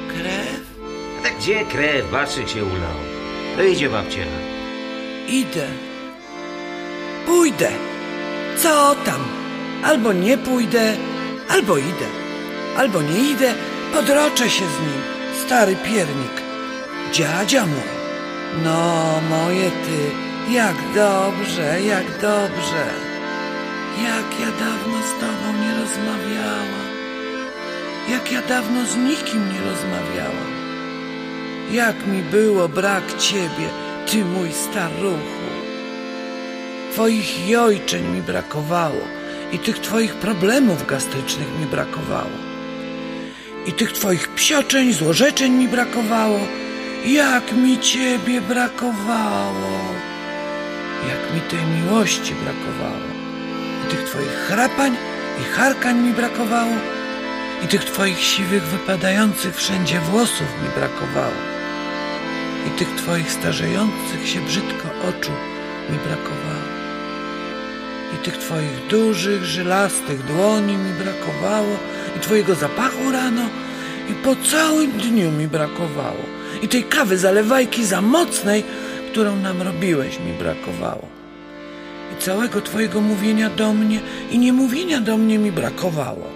Krew? A tak gdzie krew? Baczyk się ulał. To idzie babcia. Idę. Pójdę. Co tam? Albo nie pójdę, albo idę. Albo nie idę, podroczę się z nim. Stary piernik. Dziadzia mój. No, moje ty, jak dobrze, jak dobrze. Jak ja dawno z tobą nie rozmawiałam. Jak ja dawno z nikim nie rozmawiałam. Jak mi było brak ciebie, ty mój staruchu. Twoich jojczeń mi brakowało i tych twoich problemów gastrycznych mi brakowało. I tych twoich psioczeń, złorzeczeń mi brakowało. Jak mi ciebie brakowało. Jak mi tej miłości brakowało. I tych twoich chrapań i charkań mi brakowało. I tych twoich siwych, wypadających wszędzie włosów mi brakowało. I tych twoich starzejących się brzydko oczu mi brakowało. I tych twoich dużych, żylastych dłoni mi brakowało. I twojego zapachu rano. I po całym dniu mi brakowało. I tej kawy zalewajki za mocnej, którą nam robiłeś, mi brakowało. I całego twojego mówienia do mnie i niemówienia do mnie mi brakowało.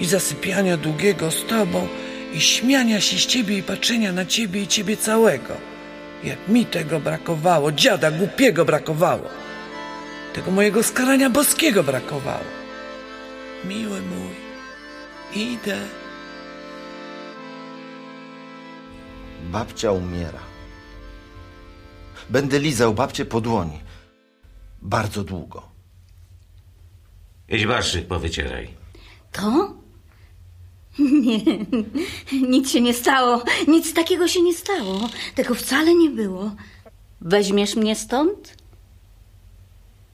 I zasypiania długiego z tobą i śmiania się z ciebie i patrzenia na ciebie i ciebie całego. Jak mi tego brakowało, dziada głupiego brakowało. Tego mojego skarania boskiego brakowało. Miły mój, idę. Babcia umiera. Będę lizał babcię po dłoni. Bardzo długo. Idź barszczyk powycieraj. To? <laughs> Nie, nic się nie stało. Nic takiego się nie stało. Tego wcale nie było. Weźmiesz mnie stąd?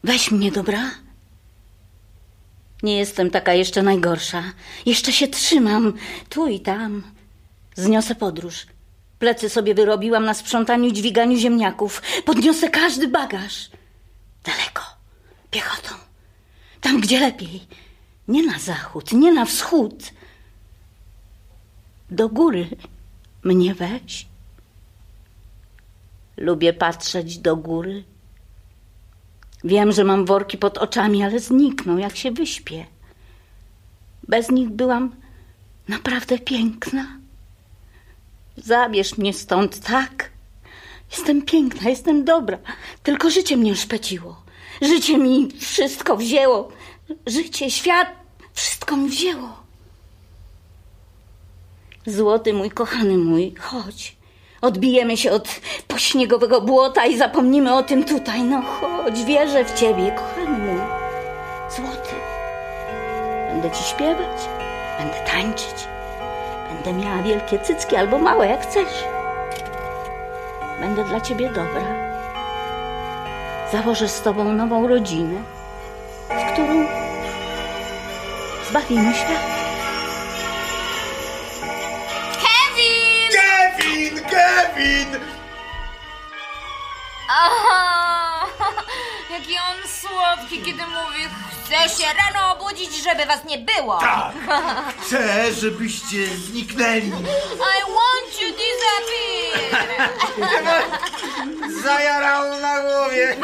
Weź mnie, dobra? Nie jestem taka jeszcze najgorsza. Jeszcze się trzymam tu i tam. Zniosę podróż. Plecy sobie wyrobiłam na sprzątaniu i dźwiganiu ziemniaków. Podniosę każdy bagaż. Daleko, piechotą. Tam, gdzie lepiej. Nie na zachód, nie na wschód. Do góry mnie weź. Lubię patrzeć do góry. Wiem, że mam worki pod oczami, ale znikną, jak się wyśpię. Bez nich byłam naprawdę piękna. Zabierz mnie stąd, tak? Jestem piękna, jestem dobra. Tylko życie mnie szpeciło. Życie mi wszystko wzięło. Życie, świat, wszystko mi wzięło. Złoty mój, kochany mój, chodź. Odbijemy się od pośniegowego błota i zapomnimy o tym tutaj. No chodź, wierzę w ciebie, kochany mój. Złoty. Będę ci śpiewać, będę tańczyć. Będę miała wielkie cycki albo małe, jak chcesz. Będę dla ciebie dobra. Założę z tobą nową rodzinę, z którą zbawimy świat. Kevin! Aha, <laughs> jaki on słodki, kiedy mówi, chcę się rano obudzić, żeby was nie było. Tak. <laughs> Chcę, żebyście zniknęli. I want you disappear. <laughs> Zajarał na głowie.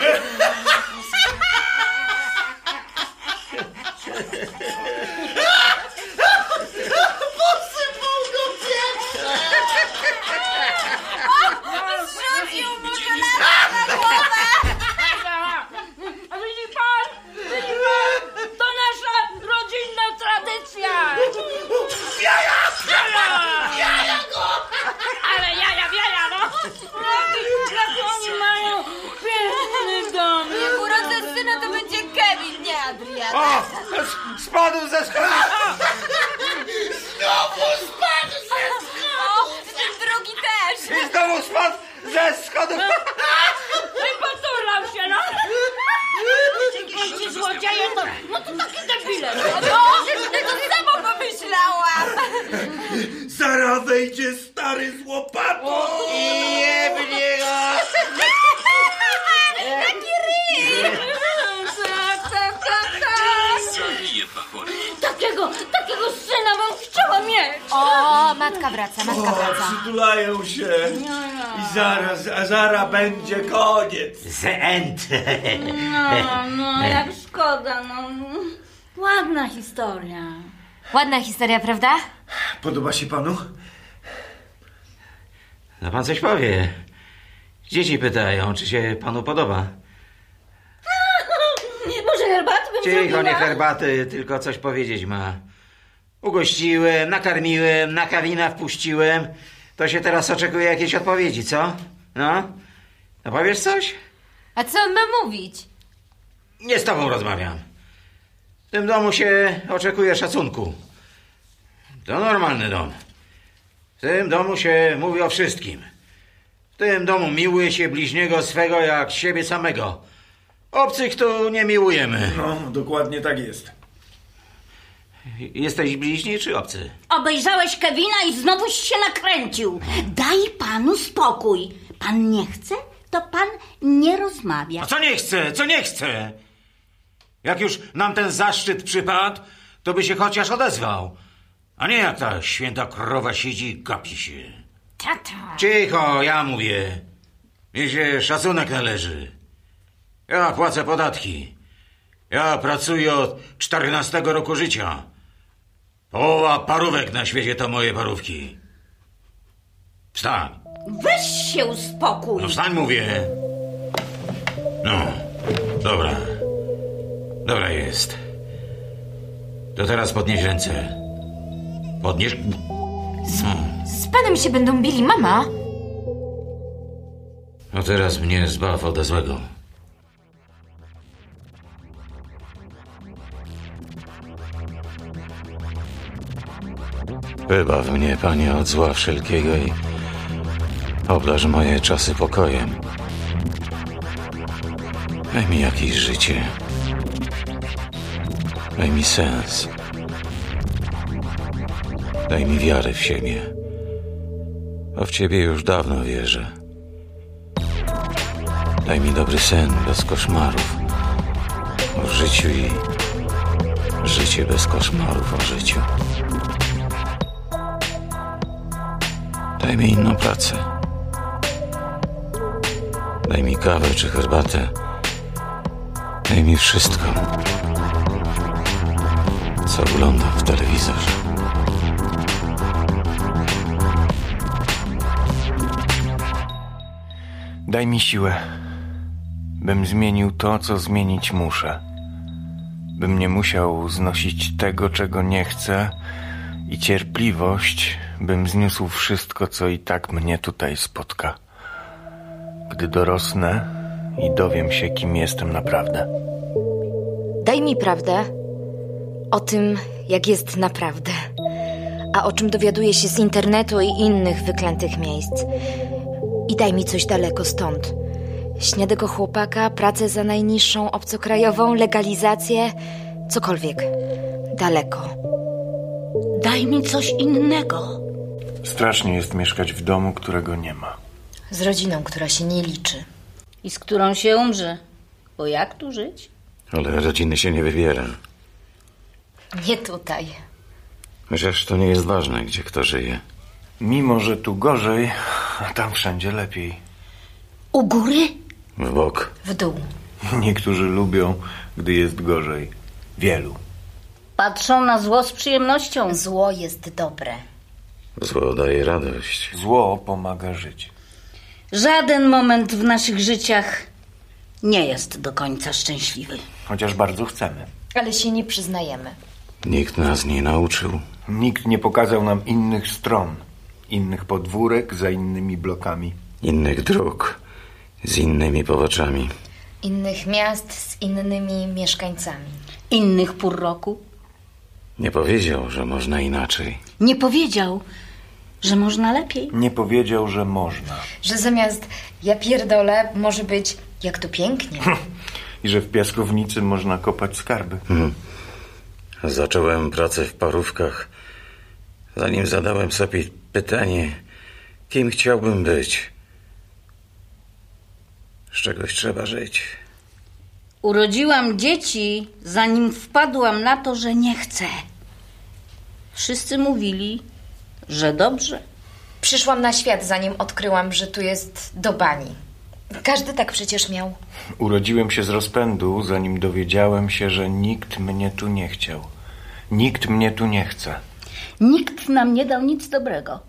Spadł ze schodów! O, ten drugi też. I znowu spadł ze schodów! No i poturlał się, no! Ci, ci złodzieje to, no to takie debile! no. To samo pomyślałam. Zaraz wejdzie stary z łopatą. Matka wraca, matka O, wraca. przytulają się. I zaraz, a zaraz będzie koniec. The end! No, no, jak szkoda, no. Ładna historia. Ładna historia, prawda? Podoba się panu? No pan coś powie. Dzieci pytają, czy się panu podoba. <laughs> Może herbaty bym Cicho, zrobiła? nie herbaty, tylko coś powiedzieć ma. Ugościłem, nakarmiłem, na kawina wpuściłem. To się teraz oczekuje jakiejś odpowiedzi, co? No? No powiesz coś? A co on ma mówić? Nie z tobą rozmawiam. W tym domu się oczekuje szacunku. To normalny dom. W tym domu się mówi o wszystkim. W tym domu miłuje się bliźniego swego jak siebie samego. Obcych tu nie miłujemy. No, dokładnie tak jest. Jesteś bliźni czy obcy? Obejrzałeś Kevina i znowuś się nakręcił. Daj panu spokój. Pan nie chce, to pan nie rozmawia. A co nie chce? Co nie chce? Jak już nam ten zaszczyt przypadł, to by się chociaż odezwał. A nie jak ta święta krowa siedzi i gapi się. Tata. Cicho, ja mówię. Mi się szacunek należy. Ja płacę podatki. Ja pracuję od 14 roku życia. Połowa parówek na świecie to moje parówki. Wstań. Weź się uspokój. No wstań, mówię. No, dobra. Dobra jest. To teraz podnieś ręce. Podnieś... No, Z panem się będą bili, mama. no teraz mnie zbaw ode złego. Wybaw mnie, Panie, od zła wszelkiego i obdarz moje czasy pokojem. Daj mi jakieś życie. Daj mi sens. Daj mi wiarę w siebie. Bo w Ciebie już dawno wierzę. Daj mi dobry sen bez koszmarów o życiu i życie bez koszmarów o życiu. Daj mi inną pracę. Daj mi kawę czy herbatę. Daj mi wszystko, co oglądam w telewizorze. Daj mi siłę, bym zmienił to, co zmienić muszę. Bym nie musiał znosić tego, czego nie chcę, i cierpliwość, bym zniósł wszystko, co i tak mnie tutaj spotka. Gdy dorosnę i dowiem się, kim jestem naprawdę. Daj mi prawdę o tym, jak jest naprawdę. A o czym dowiaduję się z internetu i innych wyklętych miejsc. I daj mi coś daleko stąd. Śniadego chłopaka, pracę za najniższą obcokrajową, legalizację, cokolwiek. Daleko. Daj mi coś innego. Strasznie jest mieszkać w domu, którego nie ma. Z rodziną, która się nie liczy. I z którą się umrze. Bo jak tu żyć? Ale rodziny się nie wybiera. Nie tutaj. Chociaż to nie jest ważne, gdzie kto żyje. Mimo, że tu gorzej, a tam wszędzie lepiej. U góry? W bok. W dół. Niektórzy lubią, gdy jest gorzej. Wielu. Patrzą na zło z przyjemnością. Zło jest dobre. Zło daje radość. Zło pomaga żyć. Żaden moment w naszych życiach nie jest do końca szczęśliwy. Chociaż bardzo chcemy. Ale się nie przyznajemy. Nikt nas nie nauczył. Nikt nie pokazał nam innych stron, innych podwórek za innymi blokami. Innych dróg. Z innymi poboczami. Innych miast z innymi mieszkańcami. Innych pór roku. Nie powiedział, że można inaczej. Nie powiedział, że można lepiej. Nie powiedział, że można. Że zamiast ja pierdolę, może być jak to pięknie. <laughs> I że w piaskownicy można kopać skarby. Zacząłem pracę w parówkach, zanim zadałem sobie pytanie, kim chciałbym być. Z czegoś trzeba żyć. Urodziłam dzieci, zanim wpadłam na to, że nie chcę. Wszyscy mówili, że dobrze. Przyszłam na świat, zanim odkryłam, że tu jest do bani. Każdy tak przecież miał. Urodziłem się z rozpędu, zanim dowiedziałem się, że nikt mnie tu nie chciał. Nikt mnie tu nie chce. Nikt nam nie dał nic dobrego.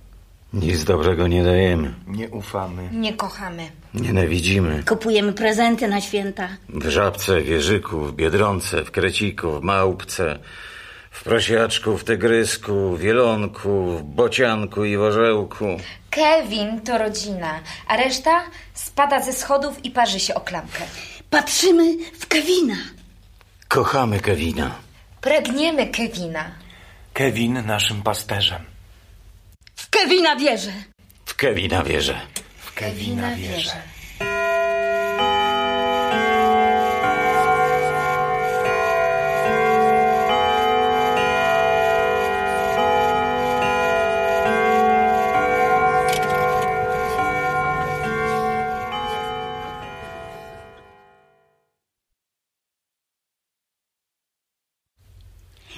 Nic dobrego nie dajemy. Nie ufamy. Nie kochamy. Nienawidzimy. Kupujemy prezenty na święta. W Żabce, w Wierzyku, w Biedronce, w Kreciku, w Małpce, w Prosiaczku, w Tygrysku, w Wielonku, w Bocianku i w Orzełku. Kevin to rodzina, a reszta spada ze schodów i parzy się o klamkę. Patrzymy w Kevina. Kochamy Kevina. Pragniemy Kevina. Kevin naszym pasterzem. W Kevina wierzę. W Kevina wierzę. W Kevina wierzę.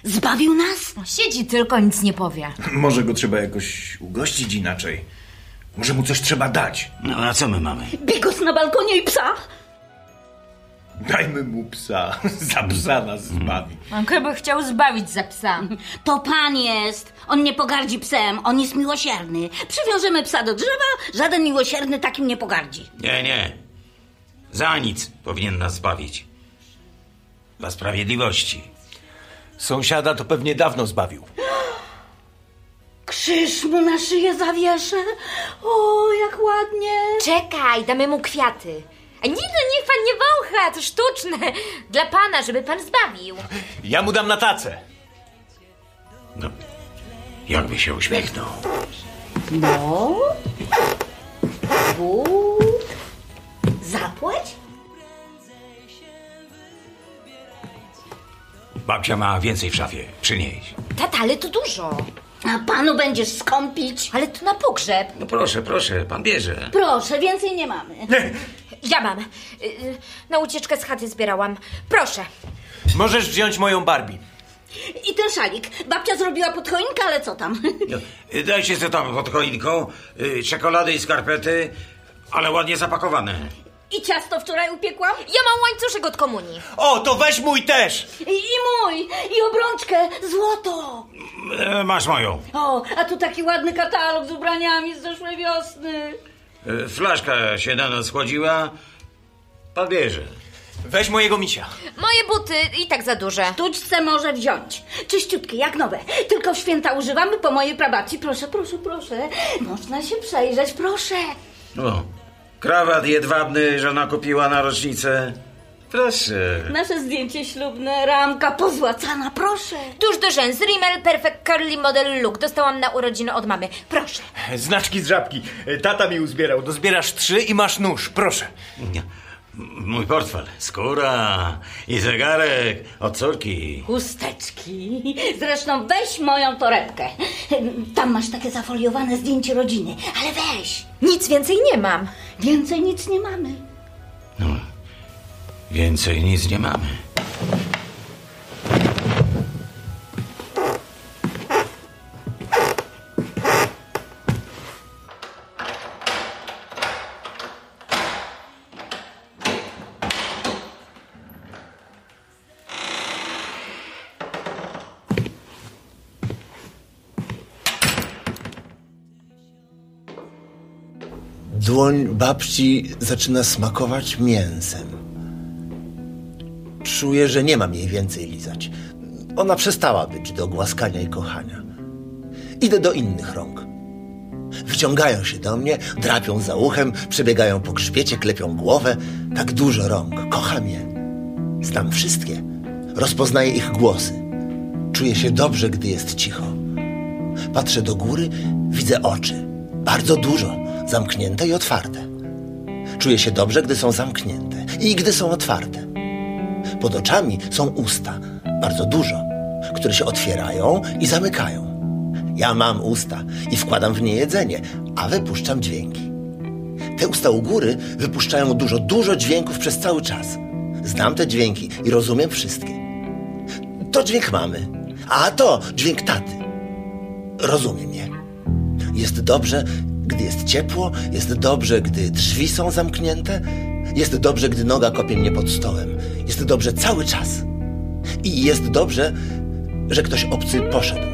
Zbawił nas? Siedzi tylko, nic nie powie. Może go trzeba jakoś ugościć inaczej. Może mu coś trzeba dać. No a co my mamy? Bigos na balkonie i psa. Dajmy mu psa. <laughs> Za psa nas zbawi. On chyba chciał zbawić za psa. To pan jest. On nie pogardzi psem, on jest miłosierny. Przywiążemy psa do drzewa, żaden miłosierny takim nie pogardzi. Nie, nie. Za nic powinien nas zbawić. Dla sprawiedliwości. Sąsiada to pewnie dawno zbawił. Krzyż mu na szyję zawieszę. O, jak ładnie. Czekaj, damy mu kwiaty. A nie no, niech pan nie wącha, to sztuczne. Dla pana, żeby pan zbawił. Ja mu dam na tacę. No, jakby się uśmiechnął. No. Wód. Zapłać? Babcia ma więcej w szafie. Przynieś. Tata, ale to dużo. A panu będziesz skąpić? Ale to na pogrzeb. No proszę, proszę, pan bierze. Proszę, więcej nie mamy. Ja mam. Y, y, Na ucieczkę z chaty zbierałam. Proszę. Możesz wziąć moją Barbie. I ten szalik. Babcia zrobiła pod choinkę, ale co tam? <laughs> No, dajcie sobie tam pod choinką y, czekolady i skarpety, ale ładnie zapakowane. I ciasto wczoraj upiekłam? Ja mam łańcuszek od komunii. O, to weź mój też. I, I mój! I obrączkę! Złoto! E, masz moją. O, a tu taki ładny katalog z ubraniami z zeszłej wiosny. E, flaszka się na nas schłodziła. Pan bierze. Weź mojego misia. Moje buty i tak za duże. Tućce może wziąć. Czyściutkie, jak nowe. Tylko w święta używamy po mojej prababci. Proszę, proszę, proszę. Można się przejrzeć, proszę. O, krawat jedwabny żona kupiła na rocznicę. Proszę. Nasze zdjęcie ślubne, ramka pozłacana, proszę. Tuż do rzęs, Rimmel Perfect Curly Model Look. Dostałam na urodziny od mamy. Proszę. Znaczki z żabki. Tata mi uzbierał. Dozbierasz trzy i masz nóż. Proszę. Mój portfel, skóra i zegarek od córki. Chusteczki. Zresztą weź moją torebkę. Tam masz takie zafoliowane zdjęcie rodziny. Ale weź. Nic więcej nie mam. Więcej nic nie mamy. No, więcej nic nie mamy. Dłoń babci zaczyna smakować mięsem. Czuję, że nie mam jej więcej lizać. Ona przestała być do głaskania i kochania. Idę do innych rąk. Wyciągają się do mnie, drapią za uchem, przebiegają po grzbiecie, klepią głowę. Tak dużo rąk. Kocham je. Znam wszystkie. Rozpoznaję ich głosy. Czuję się dobrze, gdy jest cicho. Patrzę do góry, widzę oczy. Bardzo dużo, zamknięte i otwarte. Czuję się dobrze, gdy są zamknięte i gdy są otwarte. Pod oczami są usta, bardzo dużo, które się otwierają i zamykają. Ja mam usta i wkładam w nie jedzenie, a wypuszczam dźwięki. Te usta u góry wypuszczają dużo, dużo dźwięków przez cały czas. Znam te dźwięki i rozumiem wszystkie. To dźwięk mamy, a to dźwięk taty. Rozumiem je. Jest dobrze, gdy jest ciepło, jest dobrze, gdy drzwi są zamknięte, jest dobrze, gdy noga kopie mnie pod stołem, jest dobrze cały czas. I jest dobrze, że ktoś obcy poszedł.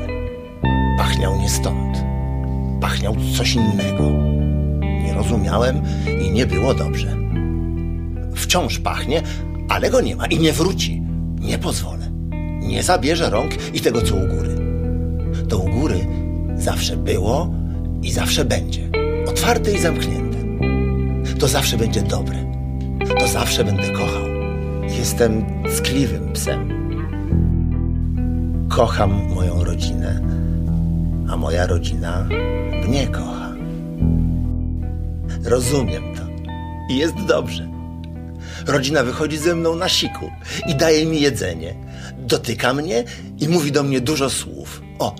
Pachniał nie stąd. Pachniał coś innego. Nie rozumiałem i nie było dobrze. Wciąż pachnie, ale go nie ma i nie wróci. Nie pozwolę. Nie zabierze rąk i tego, co u góry. To u góry zawsze było i zawsze będzie. Otwarte i zamknięte. To zawsze będzie dobre. To zawsze będę kochał. Jestem ckliwym psem. Kocham moją rodzinę, a moja rodzina mnie kocha. Rozumiem to. I jest dobrze. Rodzina wychodzi ze mną na siku i daje mi jedzenie. Dotyka mnie i mówi do mnie dużo słów. O,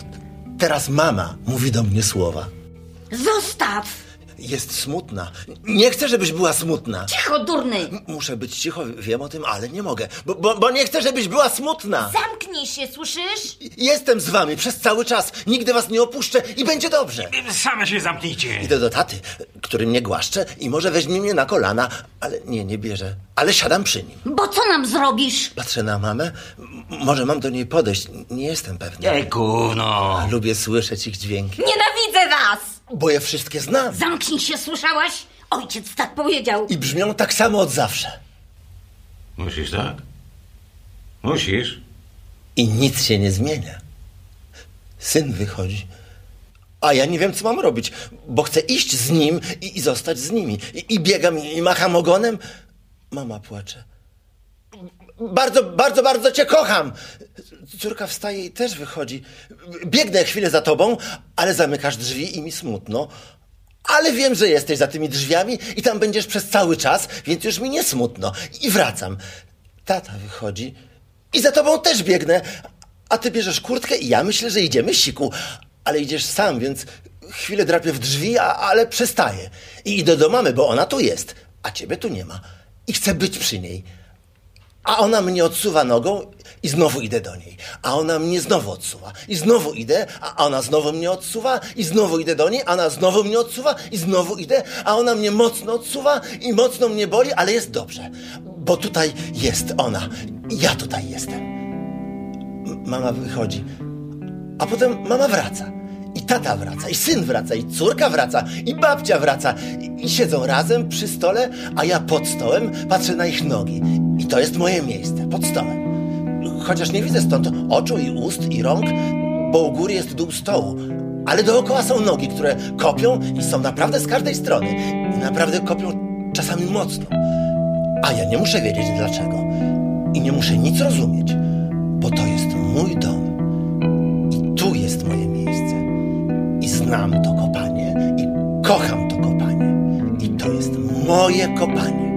teraz mama mówi do mnie słowa. Zostaw! Jest smutna. Nie chcę, żebyś była smutna. Cicho, durny! M- Muszę być cicho, wiem o tym, ale nie mogę, bo, bo, bo nie chcę, żebyś była smutna. Zamknij się, słyszysz? Jestem z wami przez cały czas. Nigdy was nie opuszczę i będzie dobrze. Same się zamknijcie. Idę do taty, który mnie głaszcze i może weźmie mnie na kolana, ale nie, nie bierze. Ale siadam przy nim. Bo co nam zrobisz? Patrzę na mamę. M- Może mam do niej podejść. Nie jestem pewny. Jejku, no. Lubię słyszeć ich dźwięki, Nienawidzę was! Bo je wszystkie znam. Zamknij się, słyszałaś? Ojciec tak powiedział. I brzmią tak samo od zawsze. Musisz, tak? Musisz. I nic się nie zmienia. Syn wychodzi. A ja nie wiem, co mam robić, bo chcę iść z nim i, i zostać z nimi. I, i biegam i, i macham ogonem. Mama płacze. Bardzo, bardzo, bardzo cię kocham. Córka wstaje i też wychodzi. Biegnę chwilę za tobą, ale zamykasz drzwi i mi smutno. Ale wiem, że jesteś za tymi drzwiami i tam będziesz przez cały czas, więc już mi nie smutno. I wracam. Tata wychodzi i za tobą też biegnę. A ty bierzesz kurtkę i ja myślę, że idziemy siku. Ale idziesz sam, więc chwilę drapię w drzwi, a, ale przestaję. I idę do mamy, bo ona tu jest, a ciebie tu nie ma. I chcę być przy niej. A ona mnie odsuwa nogą i znowu idę do niej. A ona mnie znowu odsuwa. I znowu idę, a ona znowu mnie odsuwa i znowu idę do niej, a ona znowu mnie odsuwa i znowu idę, a ona mnie mocno odsuwa i mocno mnie boli, ale jest dobrze. Bo tutaj jest ona. Ja tutaj jestem. Mama wychodzi. A potem mama wraca. I tata wraca, i syn wraca, i córka wraca, i babcia wraca. I, I siedzą razem przy stole, a ja pod stołem patrzę na ich nogi. I to jest moje miejsce, pod stołem. Chociaż nie widzę stąd oczu i ust i rąk, bo u góry jest dół stołu. Ale dookoła są nogi, które kopią i są naprawdę z każdej strony. I naprawdę kopią czasami mocno. A ja nie muszę wiedzieć dlaczego. I nie muszę nic rozumieć, bo to jest mój dom. Znam to kopanie, i kocham to kopanie. I to jest moje kopanie.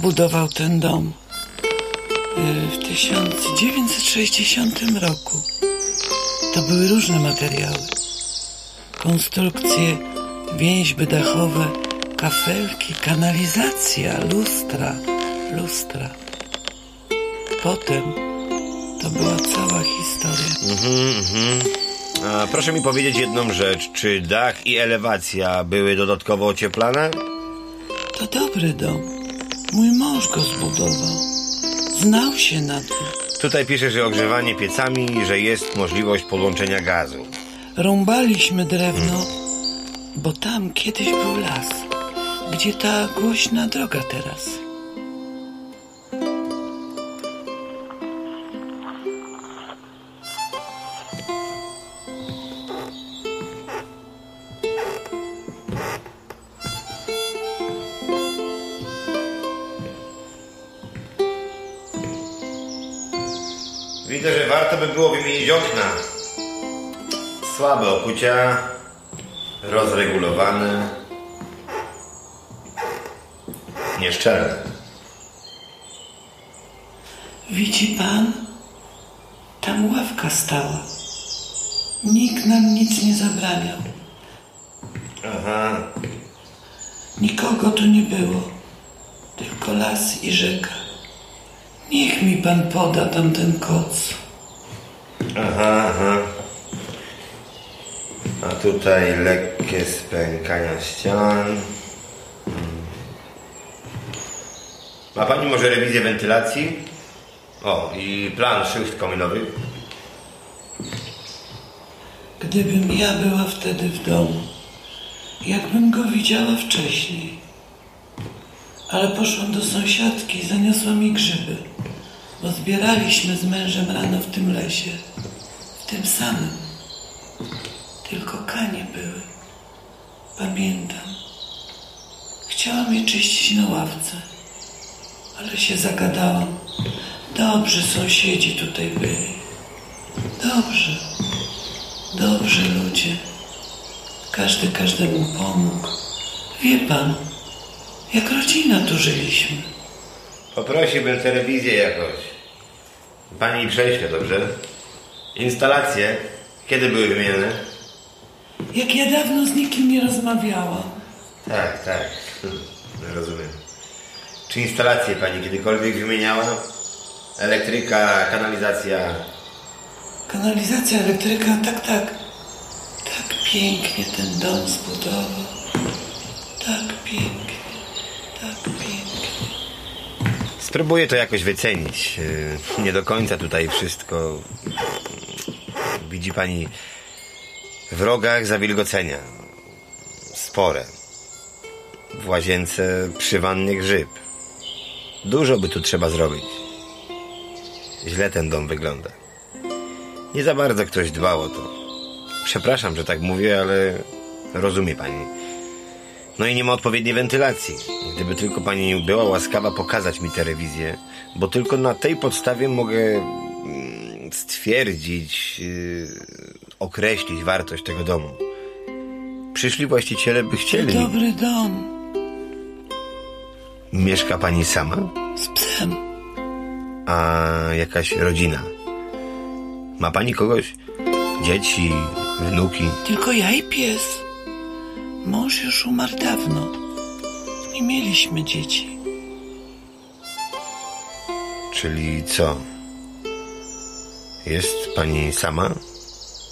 Zbudował ten dom y, w 1960 roku. To były różne materiały. Konstrukcje, więźby dachowe, kafelki, kanalizacja, lustra, lustra. Potem to była cała historia. A proszę mi powiedzieć jedną rzecz. Czy dach i elewacja były dodatkowo ocieplane? To dobry dom. Mój mąż go zbudował. Znał się na tym. Tutaj pisze, że ogrzewanie piecami, że jest możliwość podłączenia gazu. Rąbaliśmy drewno, bo tam kiedyś był las. Gdzie ta głośna droga teraz? Słabe okucia, rozregulowane, nieszczelne. Widzi pan? Tam ławka stała. Nikt nam nic nie zabraniał. Aha, Nikogo tu nie było. Tylko las i rzeka. Niech mi pan poda tamten koc. aha, aha. Tutaj lekkie spękania ścian. Ma pani może rewizję wentylacji? O, i plan szycht kominowych? Gdybym ja była wtedy w domu, jakbym go widziała wcześniej. Ale poszłam do sąsiadki i zaniosła mi grzyby, bo zbieraliśmy z mężem rano w tym lesie, w tym samym. Tylko kanie były. Pamiętam. Chciałam je czyścić na ławce, ale się zagadałam. Dobrzy sąsiedzi tutaj byli. Dobrze. Dobrzy ludzie. Każdy każdemu pomógł. Wie pan, jak rodzina tu żyliśmy. Poprosiłbym telewizję jakoś. Pani prześle, dobrze? Instalacje, kiedy były wymienione? Jak ja dawno z nikim nie rozmawiałam. Tak, tak. Rozumiem. Czy instalacje pani kiedykolwiek wymieniała? Elektryka, kanalizacja. Kanalizacja, elektryka, tak, tak. Tak pięknie ten dom zbudował. Tak pięknie, tak pięknie. Spróbuję to jakoś wycenić. Yy, Nie do końca tutaj wszystko. Widzi pani w rogach zawilgocenia. Spore. W łazience przy wannie grzyb. Dużo by tu trzeba zrobić. Źle ten dom wygląda. Nie za bardzo ktoś dbał o to. Przepraszam, że tak mówię, ale rozumie pani. No i nie ma odpowiedniej wentylacji. Gdyby tylko pani była łaskawa pokazać mi telewizję, bo tylko na tej podstawie mogę mm, stwierdzić, yy, określić wartość tego domu. Przyszli właściciele by chcieli. Dobry dom Mieszka pani sama? z psem. A jakaś rodzina? Ma pani kogoś? Dzieci, wnuki? Tylko ja i pies. Mąż już umarł dawno. Nie mieliśmy dzieci. Czyli co? Jest pani sama?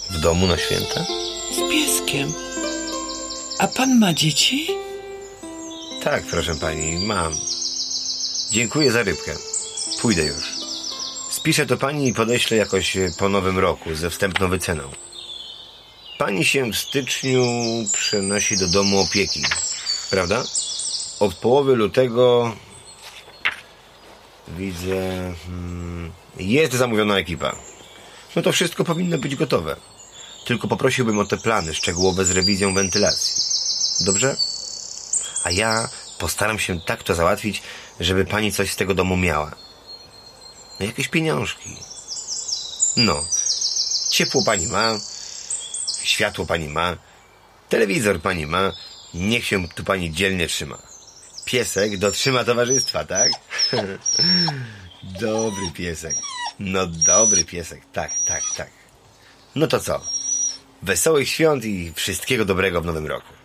W domu na święta? Z pieskiem. A pan ma dzieci? Tak, proszę pani, mam. Dziękuję za rybkę. Pójdę już. Spiszę to pani i podeślę jakoś po nowym roku ze wstępną wyceną. Pani się w styczniu przenosi do domu opieki, prawda? Od połowy lutego widzę. Hmm, jest zamówiona ekipa. No to wszystko powinno być gotowe. Tylko poprosiłbym o te plany szczegółowe z rewizją wentylacji. Dobrze? A ja postaram się tak to załatwić, żeby pani coś z tego domu miała. No jakieś pieniążki. No. Ciepło pani ma, światło pani ma, telewizor pani ma, niech się tu pani dzielnie trzyma. Piesek dotrzyma towarzystwa, tak? <laughs> dobry piesek. No dobry piesek, tak, tak, tak. No to co? Wesołych świąt i wszystkiego dobrego w nowym roku.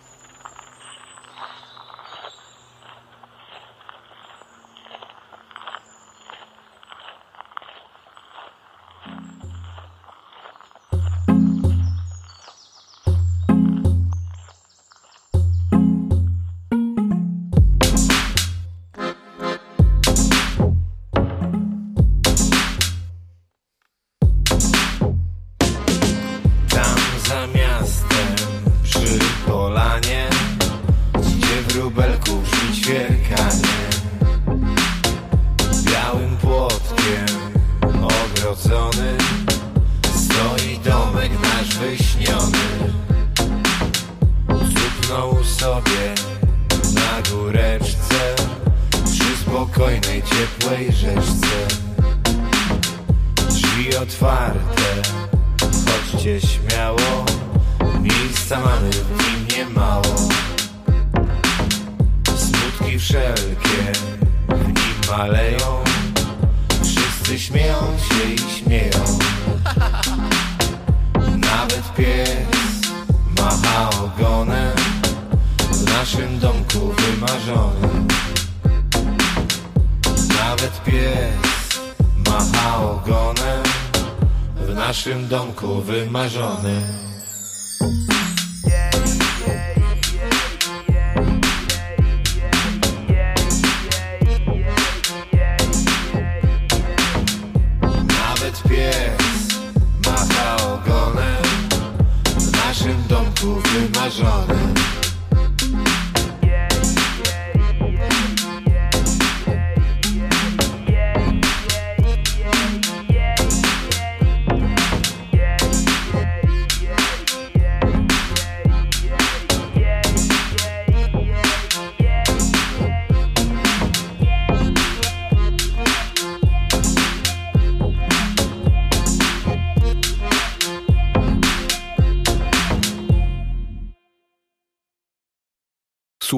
Na góreczce przy spokojnej, ciepłej rzeczce. Drzwi otwarte Chodźcie śmiało, miejsca mamy w nim nie mało. Smutki wszelkie w nim maleją, wszyscy śmieją się i śmieją. Nawet pies macha ogonem naszym domku wymarzonym. Nawet pies macha ogonem w naszym domku wymarzony.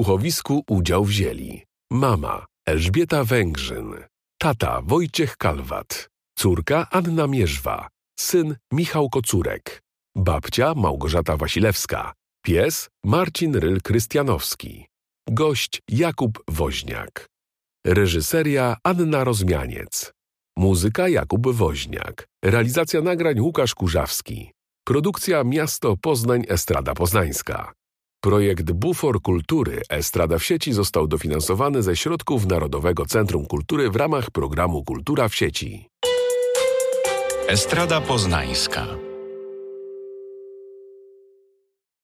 Słuchowisku udział wzięli. Mama Elżbieta Węgrzyn, tata Wojciech Kalwat, córka Anna Mierzwa, syn Michał Kocurek, babcia Małgorzata Wasilewska, pies Marcin Ryl-Krystianowski, gość Jakub Woźniak, reżyseria Anna Rozmianiec, muzyka Jakub Woźniak, realizacja nagrań Łukasz Kurzawski, produkcja Miasto Poznań Estrada Poznańska. Projekt Bufor Kultury Estrada w sieci został dofinansowany ze środków Narodowego Centrum Kultury w ramach programu Kultura w sieci. Estrada Poznańska.